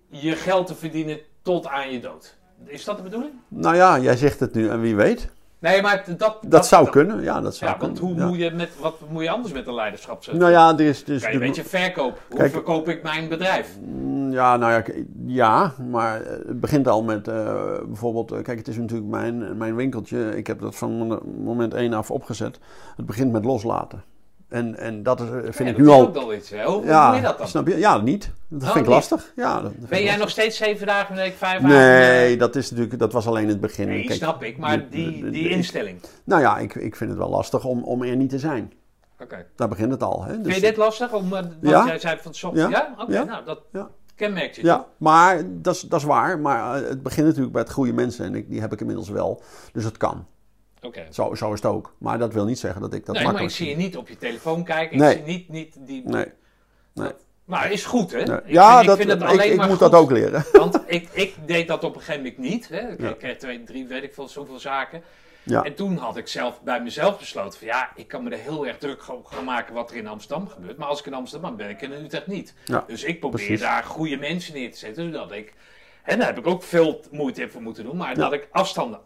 je geld te verdienen tot aan je dood. Is dat de bedoeling? Nou ja, jij zegt het nu en wie weet. Nee, maar dat... Dat, zou kunnen. Ja, dat zou Ja, want kunnen. hoe Ja. moet je met, wat moet je anders met een leiderschap zetten? Nou ja, er is... Er is Kijk, de- weet je, verkoop. Hoe Kijk- verkoop ik mijn bedrijf? Mm, Ja, nou ja, ja, maar eh, het begint al met eh, bijvoorbeeld, eh, kijk, het is natuurlijk mijn, mijn winkeltje. Ik heb dat van mo- moment één af opgezet. Het begint met loslaten. En, en dat is, eh, vind Ja, ik dat nu is al. ook wel iets. Hè? Hoe, ja, doe je dat dan? Snap je? Ja, niet. Dat Oh, vind ik niet? lastig. Ja, dat, dat vind Ben jij lastig. nog steeds zeven dagen in de week, vijf dagen? Nee, dat, is natuurlijk, dat was alleen het begin. Nee, Kijk, snap ik. Maar die, die instelling. Nou ja, ik, ik vind het wel lastig om, om er niet te zijn. Oké. Daar begint het al. Hè? Vind Dus- je dit lastig? Om, eh, want Ja. jij zei van soms. Ja? Ja. Oké, nou, dat kenmerkt je. Ja, maar dat is, dat is waar. Maar eh, het begint natuurlijk bij het goede mensen. En ik, die heb ik inmiddels wel. Dus het kan. Oké. Zo, zo is het ook. Maar dat wil niet zeggen dat ik dat Nee, maar ik zie je niet op je telefoon kijken. Nee. Ik zie niet, niet die... Nee. Nee. Dat- Maar is goed, hè? Ja, Ik ja vind- dat, ik, vind het ik, alleen ik maar moet goed. dat ook leren. Want ik, ik deed dat op een gegeven moment niet. Hè. Ik Ja. kreeg twee, drie, weet ik veel, zoveel zaken. Ja. En toen had ik zelf bij mezelf besloten van ja, ik kan me er heel erg druk op gaan maken wat er in Amsterdam gebeurt. Maar als ik in Amsterdam ben, ben ik in Utrecht niet. Ja, dus ik probeer precies. daar goede mensen neer te zetten. Zodat ik, en daar heb ik ook veel moeite voor moeten doen, maar dat ik afstanden.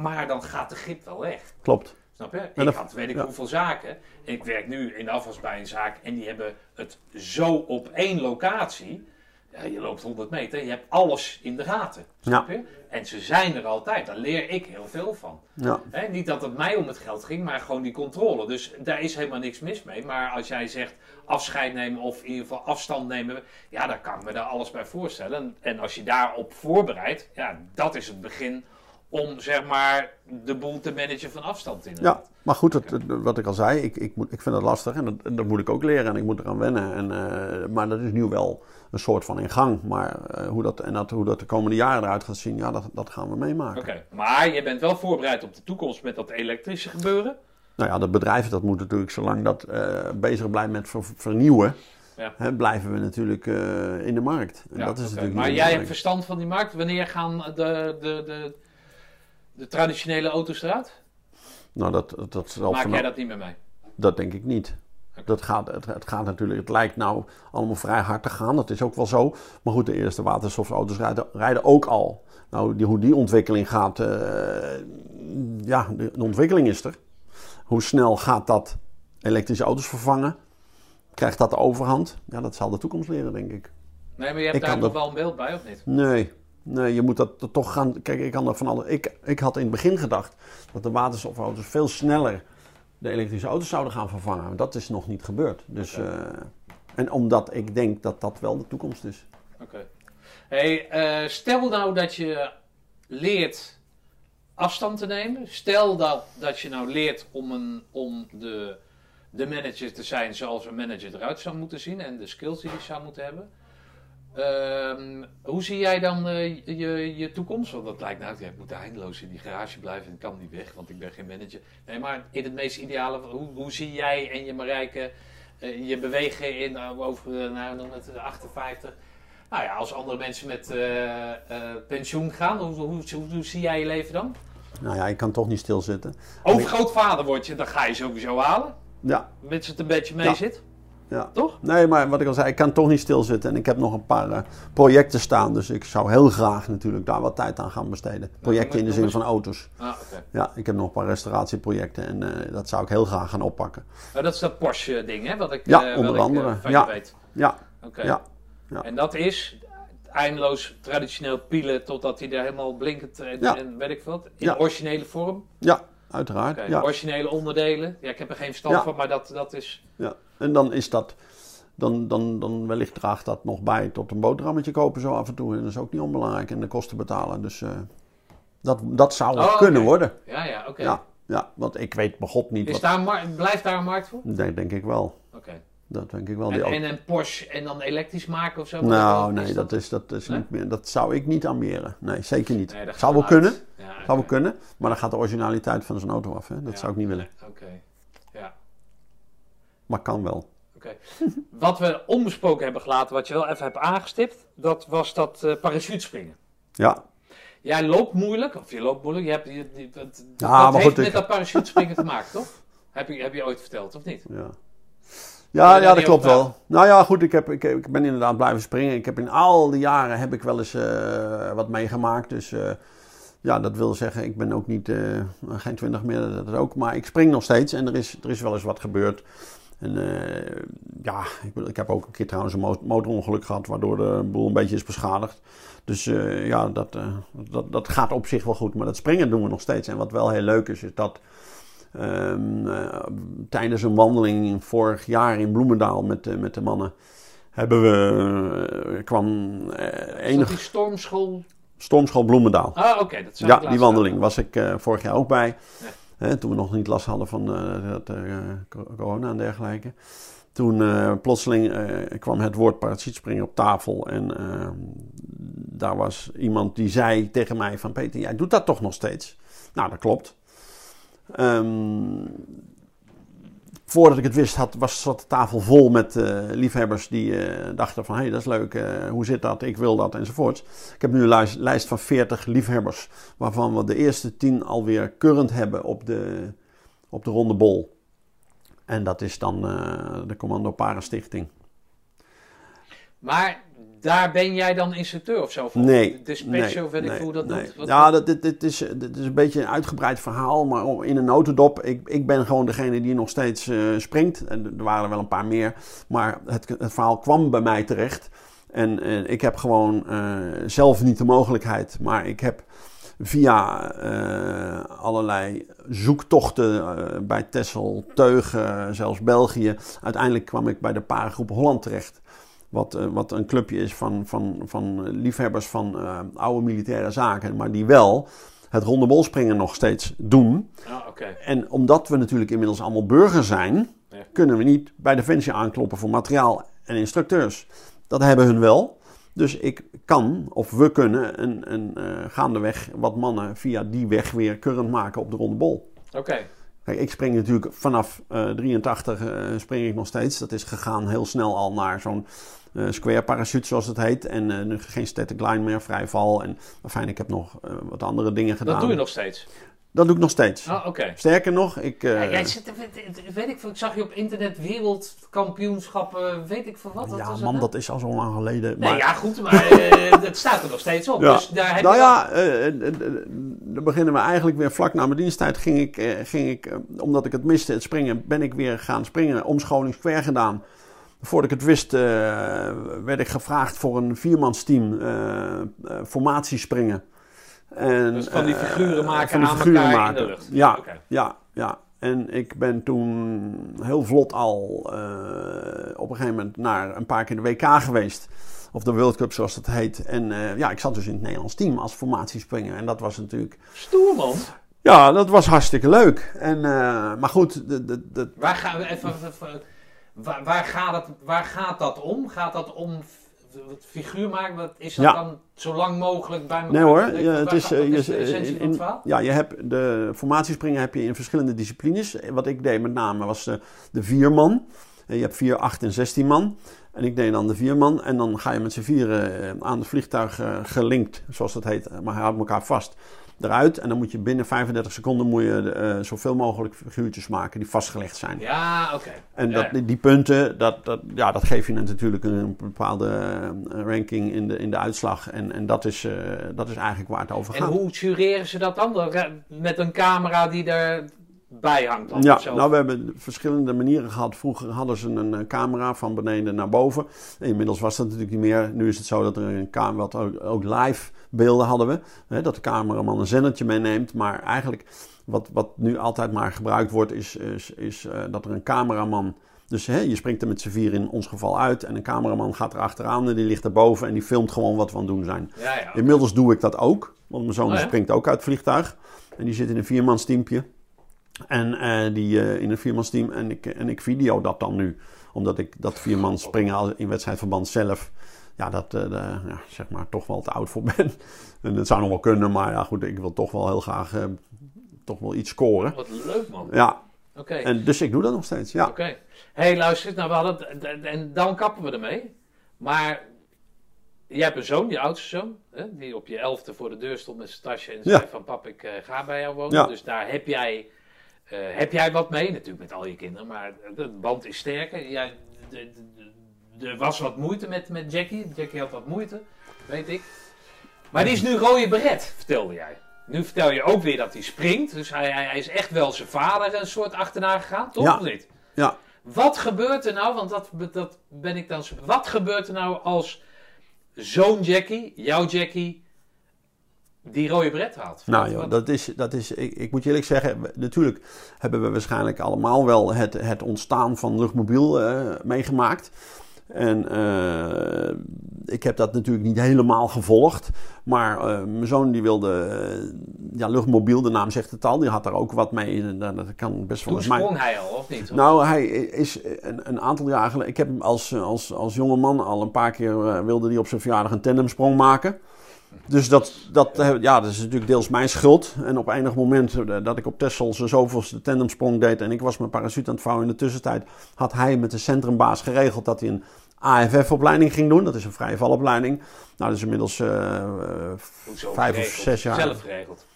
Maar dan gaat de grip wel weg. Klopt. Snap je? Ik had weet ik ja. hoeveel zaken. En ik werk nu in de afwas bij een zaak en die hebben het zo op één locatie. Ja, je loopt 100 meter, je hebt alles in de gaten. Snap je? En ze zijn er altijd, daar leer ik heel veel van. Ja. Niet dat het mij om het geld ging, maar gewoon die controle. Dus daar is helemaal niks mis mee. Maar als jij zegt afscheid nemen of in ieder geval afstand nemen, ja, dan kan ik me daar alles bij voorstellen. En, en als je daarop voorbereidt, ja, dat is het begin om zeg maar de boel te managen van afstand Ja, inderdaad. maar goed, het, wat ik al zei, ik, ik, moet, ik vind het lastig en dat, en dat moet ik ook leren en ik moet eraan wennen. En, eh, maar dat is nu wel een soort van in gang. Maar eh, hoe, dat, en dat, hoe dat de komende jaren eruit gaat zien, ja, dat, dat gaan we meemaken. Oké, maar je bent wel voorbereid op de toekomst met dat elektrische gebeuren. Nou ja, dat bedrijf dat moet natuurlijk, zolang dat eh, bezig blijft met ver- vernieuwen, Ja. hè, blijven we natuurlijk in de markt. En Ja, dat is natuurlijk maar jij hebt verstand van die markt. Wanneer gaan de, de, de, de traditionele auto's eruit? Nou, dat, dat, dat, zal Maak jij dat niet meer mee? dat denk ik niet. Dat gaat, het, het gaat natuurlijk, het lijkt nou allemaal vrij hard te gaan. Dat is ook wel zo. Maar goed, de eerste waterstofauto's rijden, rijden ook al. Nou, die, hoe die ontwikkeling gaat, eh, ja, de, de ontwikkeling is er. Hoe snel gaat dat elektrische auto's vervangen? Krijgt dat de overhand? Ja, dat zal de toekomst leren, denk ik. Nee, maar je hebt Ik daar nog wel een beeld bij, of niet? Nee, nee, je moet dat toch gaan. Kijk, ik kan er van alle. Ik, ik had in het begin gedacht dat de waterstofauto's veel sneller de elektrische auto's zouden gaan vervangen. Maar dat is nog niet gebeurd. Dus, eh, en omdat ik denk dat dat wel de toekomst is. Oké. Hey, eh, stel nou dat je leert afstand te nemen. Stel dat, dat je nou leert om, een, om de, de manager te zijn zoals een manager eruit zou moeten zien en de skills die hij zou moeten hebben. Ehm, hoe zie jij dan eh, je, je toekomst? Want dat lijkt nou, ik moet eindeloos in die garage blijven en ik kan niet weg, want ik ben geen manager. Nee, maar in het meest ideale, hoe, hoe zie jij en je Marijke eh, je bewegen in eh, over, nou, met 58? Nou ja, als andere mensen met pensioen gaan, hoe, hoe, hoe, hoe zie jij je leven dan? Nou ja, ik kan toch niet stilzitten. Overgrootvader word je, dan ga je sowieso halen. Ja, Mits het een beetje mee Ja. zit. Ja. Toch? Nee, maar wat ik al zei, ik kan toch niet stilzitten. En ik heb nog een paar eh, projecten staan. Dus ik zou heel graag natuurlijk daar wat tijd aan gaan besteden. Projecten in de zin van auto's. Ah. Ja, ik heb nog een paar restauratieprojecten. En eh, dat zou ik heel graag gaan oppakken. Dat is dat Porsche-ding, hè? Wat ik, Ja, eh, onder ik, andere. van Ja. je weet. Ja, Oké. ja. ja. En dat is eindeloos traditioneel pielen totdat hij er helemaal blinkend en, Ja. en weet ik wat. In originele vorm. ja uiteraard. Ja. Originele onderdelen. Ja, ik heb er geen verstand Ja. van, maar dat, dat is... Ja, en dan is dat, dan, dan, dan wellicht draagt dat nog bij tot een boterhammetje kopen zo af en toe. En dat is ook niet onbelangrijk en de kosten betalen. Dus eh, dat, dat zou Oh, kunnen worden. Ja, ja, oké. Ja, ja, want ik weet begot niet Is wat. daar blijft daar een markt voor? Nee, denk ik wel. Oké. Dat denk ik wel. En, een Porsche en dan elektrisch maken of zo? nou, nee, dat, is, dat, is Nee? niet meer, dat zou ik niet ambiëren. Nee, zeker niet. Nee, zou wel kunnen, Ja, zou wel kunnen. Maar dan gaat de originaliteit van zijn auto af. Hè? Dat Ja, zou ik niet willen. Oké. Ja. Maar kan wel. Oké. Wat we onbesproken hebben gelaten, wat je wel even hebt aangestipt, dat was dat eh parachutespringen. Ja, Jij loopt moeilijk, of je loopt moeilijk, je hebt, je, je- dat, Ja, dat heeft goed, met ik- dat parachutespringen te maken, toch? Heb je, heb je ooit verteld, of niet? Ja, ja, ja dat klopt wel. Nou ja, goed, ik, heb, ik, ik ben inderdaad blijven springen. Ik heb in al die jaren heb ik wel eens eh, wat meegemaakt. Dus eh, ja, dat wil zeggen, ik ben ook niet, eh, geen twintig meer, dat ook. Maar ik spring nog steeds en er is, er is wel eens wat gebeurd. En ja, ik, ik heb ook een keer trouwens een mo- motorongeluk gehad, waardoor de boel een beetje is beschadigd. Dus ja, dat, dat, dat gaat op zich wel goed. Maar dat springen doen we nog steeds. En wat wel heel leuk is, is dat ehm, eh, tijdens een wandeling vorig jaar in Bloemendaal met, met de mannen hebben we, eh, kwam eh, dat enig die stormschool? stormschool Bloemendaal. Ah, oké. dat zou Ja, die wandeling was ik vorig jaar ook bij. Ja. Hè, toen we nog niet last hadden van dat, co- corona en dergelijke. Toen plotseling kwam het woord parachutespringen op tafel. En eh, daar was iemand die zei tegen mij van... Peter, jij doet dat toch nog steeds? Nou, dat klopt. Ehm, voordat ik het wist, had, was zat de tafel vol met uh, liefhebbers die uh, dachten van... hé, hey, dat is leuk, uh, hoe zit dat, ik wil dat, enzovoorts. Ik heb nu een lijst, lijst van 40 liefhebbers... waarvan we de eerste 10 alweer current hebben op de, op de ronde bol. En dat is dan de Commando Parenstichting. Maar daar ben jij dan instructeur of zo? Van nee. Nee, of weet ik hoe dat nee. doet? ja, dat, dit, dit, is, dit is een beetje een uitgebreid verhaal, maar in een notendop. Ik, ik ben gewoon degene die nog steeds uh, springt. En er waren er wel een paar meer. Maar het, het verhaal kwam bij mij terecht. En uh, ik heb gewoon uh, zelf niet de mogelijkheid, maar ik heb via allerlei zoektochten bij Tessel, Teugen, zelfs België. Uiteindelijk kwam ik bij de Parengroep Holland terecht. Wat, uh, wat een clubje is van, van, van liefhebbers van uh, oude militaire zaken, maar die wel het ronde bolspringen nog steeds doen. Ah, okay. En omdat we natuurlijk inmiddels allemaal burgers zijn, ja. kunnen we niet bij Defensie aankloppen voor materiaal en instructeurs. Dat hebben hun wel. Dus ik kan, of we kunnen, een, een, uh, gaandeweg wat mannen via die weg weer current maken op de ronde bol. Oké. Kijk, ik spring natuurlijk vanaf uh, 83 uh, spring ik nog steeds. Dat is gegaan heel snel al naar zo'n square parachute zoals het heet. En uh, nu geen static line meer, vrijval. En fijn, ik heb nog uh, wat andere dingen gedaan. Dat doe je nog steeds? Dat doe ik nog steeds. Oh, okay. Sterker nog, ik... Ja, jij zit, weet ik, ik zag je op internet wereldkampioenschappen, weet ik veel wat. Ja, man, dat is al zo lang geleden. Nee, ja, goed, maar het staat er nog steeds op. Ja. Dus daar heb nou je ja, dan beginnen we eigenlijk weer vlak na mijn diensttijd. Ging ik, ging ik omdat ik het miste, het springen, ben ik weer gaan springen. Omscholing square gedaan. Voordat ik het wist, uh, werd ik gevraagd voor een viermansteam uh, uh, formatie springen. En, dus van die figuren maken van die figuren aan maken. in de lucht? Ja, okay. ja, ja. En ik ben toen heel vlot al op een gegeven moment naar een paar keer de WK geweest. Of de World Cup zoals dat heet. En ja, ik zat dus in het Nederlands team als formatiespringer. En dat was natuurlijk... Stoer man! Ja, dat was hartstikke leuk. En, maar goed... De, de, de... Waar gaan we even... Waar, waar, gaat het, waar gaat dat om? Gaat dat om het figuur maken? Is dat dan zo lang mogelijk bij elkaar? Nee hoor, ja, het is, gaat, is de in, in, Ja, je hebt de formatiespringen heb je in verschillende disciplines. Wat ik deed met name was de, de vierman. Je hebt vier, acht en zestien man. En ik deed dan de vierman. En dan ga je met z'n vieren eh, aan het vliegtuig eh, gelinkt, zoals dat heet. Maar hij houdt elkaar vast eruit. En dan moet je binnen 35 seconden moet je, uh, zoveel mogelijk figuurtjes maken die vastgelegd zijn. Ja, oké. En dat, die, die, punten, dat, dat, ja, dat geef je natuurlijk een bepaalde uh, ranking in de, in de uitslag. En, en dat, is, uh, dat is eigenlijk waar het over gaat. En hoe jureren ze dat dan? Met een camera die er bij hangt. Dan ja, nou we hebben verschillende manieren gehad. Vroeger hadden ze een, camera van beneden naar boven. Inmiddels was dat natuurlijk niet meer. Nu is het zo dat er een camera, wat ook, ook live beelden hadden we. Hè, dat de cameraman een zendertje meeneemt. Maar eigenlijk wat, wat nu altijd maar gebruikt wordt is, is, is uh, dat er een cameraman... Dus hè, je springt er met z'n vier in ons geval uit en een cameraman gaat er achteraan en die ligt erboven en die filmt gewoon wat we aan het doen zijn. Ja, ja, Inmiddels doe ik dat ook, want mijn zoon oh, ja? springt ook uit het vliegtuig en die zit in een viermansteampje. En uh, die uh, in een viermansteam en ik, en ik video dat dan nu, omdat ik dat vierman springen in wedstrijdverband zelf ja, dat uh, ja, zeg maar toch wel te oud voor ben. en dat zou nog wel kunnen, maar ja, goed, ik wil toch wel heel graag toch wel iets scoren. Wat leuk, man. Ja. Oké. En dus ik doe dat nog steeds, ja. Oké. hey, luister, nou, we hadden en dan kappen we ermee. Maar jij hebt een zoon, je oudste zoon, hè, die op je elfde voor de deur stond met zijn tasje en zei ja. van pap, ik ga bij jou wonen. Ja. Dus daar heb jij, heb jij wat mee, natuurlijk met al je kinderen, maar de band is sterker. Jij, er was wat moeite met, met Jackie. Jackie had wat moeite, weet ik. Maar die is nu rode beret, vertelde jij. Nu vertel je ook weer dat hij springt. Dus hij, hij, hij is echt wel zijn vader een soort achterna gegaan, toch? Ja. Of niet? Ja. Wat gebeurt er nou, want dat, dat ben ik dan... Wat gebeurt er nou als zo'n Jackie, jouw Jackie, die rode bret had? Nou joh, dat is, dat is ik, ik, moet je eerlijk zeggen, natuurlijk hebben we waarschijnlijk allemaal wel het, het ontstaan van luchtmobiel uh, meegemaakt. En uh, ik heb dat natuurlijk niet helemaal gevolgd. Maar uh, mijn zoon die wilde, uh, ja, luchtmobiel, de naam zegt het al, die had daar ook wat mee. Dat, dat kan best wel eens sprong mij... hij al, of niet? Of? Nou, hij is een, een, aantal jaar geleden, ik heb hem als, als, als jonge man al een paar keer, wilde hij op zijn verjaardag een tandemsprong maken. Dus dat, dat, eh, ja, dat is natuurlijk deels mijn schuld. En op enig moment eh, dat ik op Texel zijn zoveelste tandemsprong deed en ik was mijn parachute aan het vouwen in de tussentijd, had hij met de centrumbaas geregeld dat hij een AFF-opleiding ging doen. Dat is een vrije valopleiding. Nou, dat is inmiddels uh, Hoezo vijf of zes jaar. Zelf geregeld.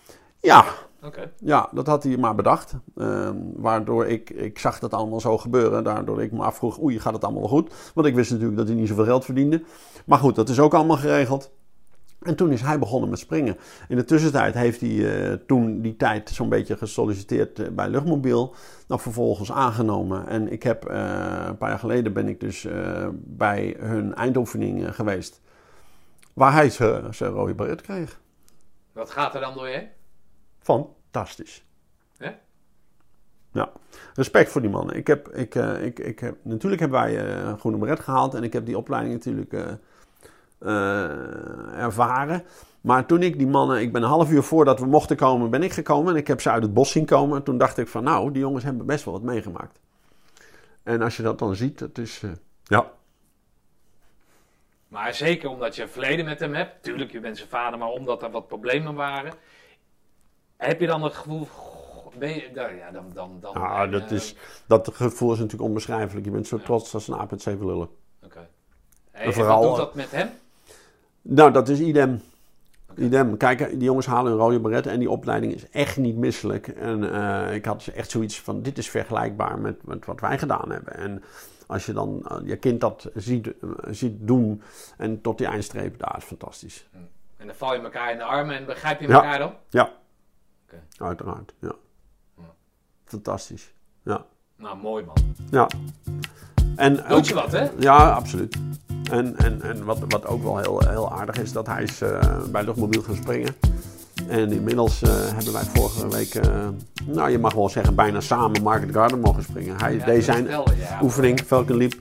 Ja, Oké. ja, dat had hij maar bedacht. Ehm, waardoor ik, ik zag dat allemaal zo gebeuren. Daardoor ik me afvroeg, oei, gaat het allemaal goed? Want ik wist natuurlijk dat hij niet zoveel geld verdiende. Maar goed, dat is ook allemaal geregeld. En toen is hij begonnen met springen. In de tussentijd heeft hij eh, toen die tijd zo'n beetje gesolliciteerd eh, bij Luchtmobiel. Nou, vervolgens aangenomen. En ik heb, eh, een paar jaar geleden ben ik dus bij hun eindoefening geweest. Waar hij zijn rode beret kreeg. Wat gaat er dan door je? Fantastisch. Ja? Ja, respect voor die mannen. Ik heb, ik, ik, ik heb, natuurlijk hebben wij een groene beret gehaald en ik heb die opleiding natuurlijk ervaren. Maar toen ik die mannen, ik ben een half uur voordat we mochten komen, ben ik gekomen en ik heb ze uit het bos zien komen. En toen dacht ik van nou, die jongens hebben best wel wat meegemaakt. En als je dat dan ziet, het is, eh, ja, Maar zeker omdat je een verleden met hem hebt. Tuurlijk, je bent zijn vader, maar omdat er wat problemen waren. Heb je dan het gevoel... Ben je, nou ja, dan, dan, dan, nou, dat, eh, is, dat gevoel is natuurlijk onbeschrijfelijk. Je bent zo trots als een aap met zeven lullen. Oké. Hey, en vooral- wat doet dat met hem? Nou, dat is idem. Idem. Kijk, die jongens halen een rode beret en die opleiding is echt niet misselijk. En eh, ik had echt zoiets van, dit is vergelijkbaar met, met wat wij gedaan hebben. En als je dan eh, je kind dat ziet, eh, ziet doen en tot die eindstreep, daar is fantastisch. En dan val je elkaar in de armen en begrijp je Ja. elkaar dan? Ja, uiteraard. Ja. Ja. Fantastisch. Ja. Nou, mooi man. ja. En Doet je wat, hè? Ja, absoluut. En, en, en wat, wat ook wel heel, heel aardig is, dat hij is eh, bij Luchtmobiel gaan springen. En inmiddels eh, hebben wij vorige week, eh, nou je mag wel zeggen, bijna samen Market Garden mogen springen. Hij Ja, deed zijn ja. oefening, Falcon Leap,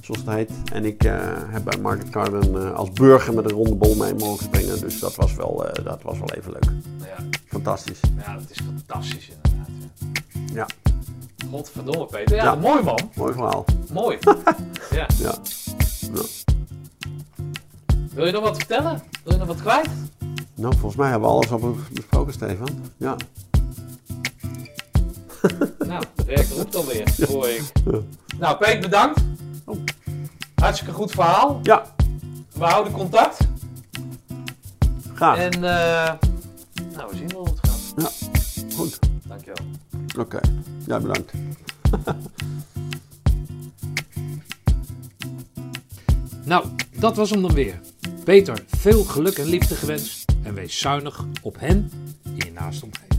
zoals het heet. En ik heb bij Market Garden als burger met een ronde bol mee mogen springen. Dus dat was wel, dat was wel even leuk. Ja, Fantastisch. ja, dat is fantastisch inderdaad. Ja. Godverdomme, Peter. Ja, Ja. mooi man. mooi verhaal. Mooi. ja. Ja. Wil je nog wat vertellen? Wil je nog wat kwijt? Nou, volgens mij hebben we alles al besproken, Stefan. Ja. Nou, Rick roept alweer, hoor ik. Nou, Peter, bedankt. Oh. Hartstikke goed verhaal. Ja, We houden contact. graag. En, eh nou, we zien wel hoe het gaat. Ja, goed. Oké, ja, bedankt. Nou, dat was hem dan weer. Peter, veel geluk en liefde gewenst en wees zuinig op hen die je naast omgeven.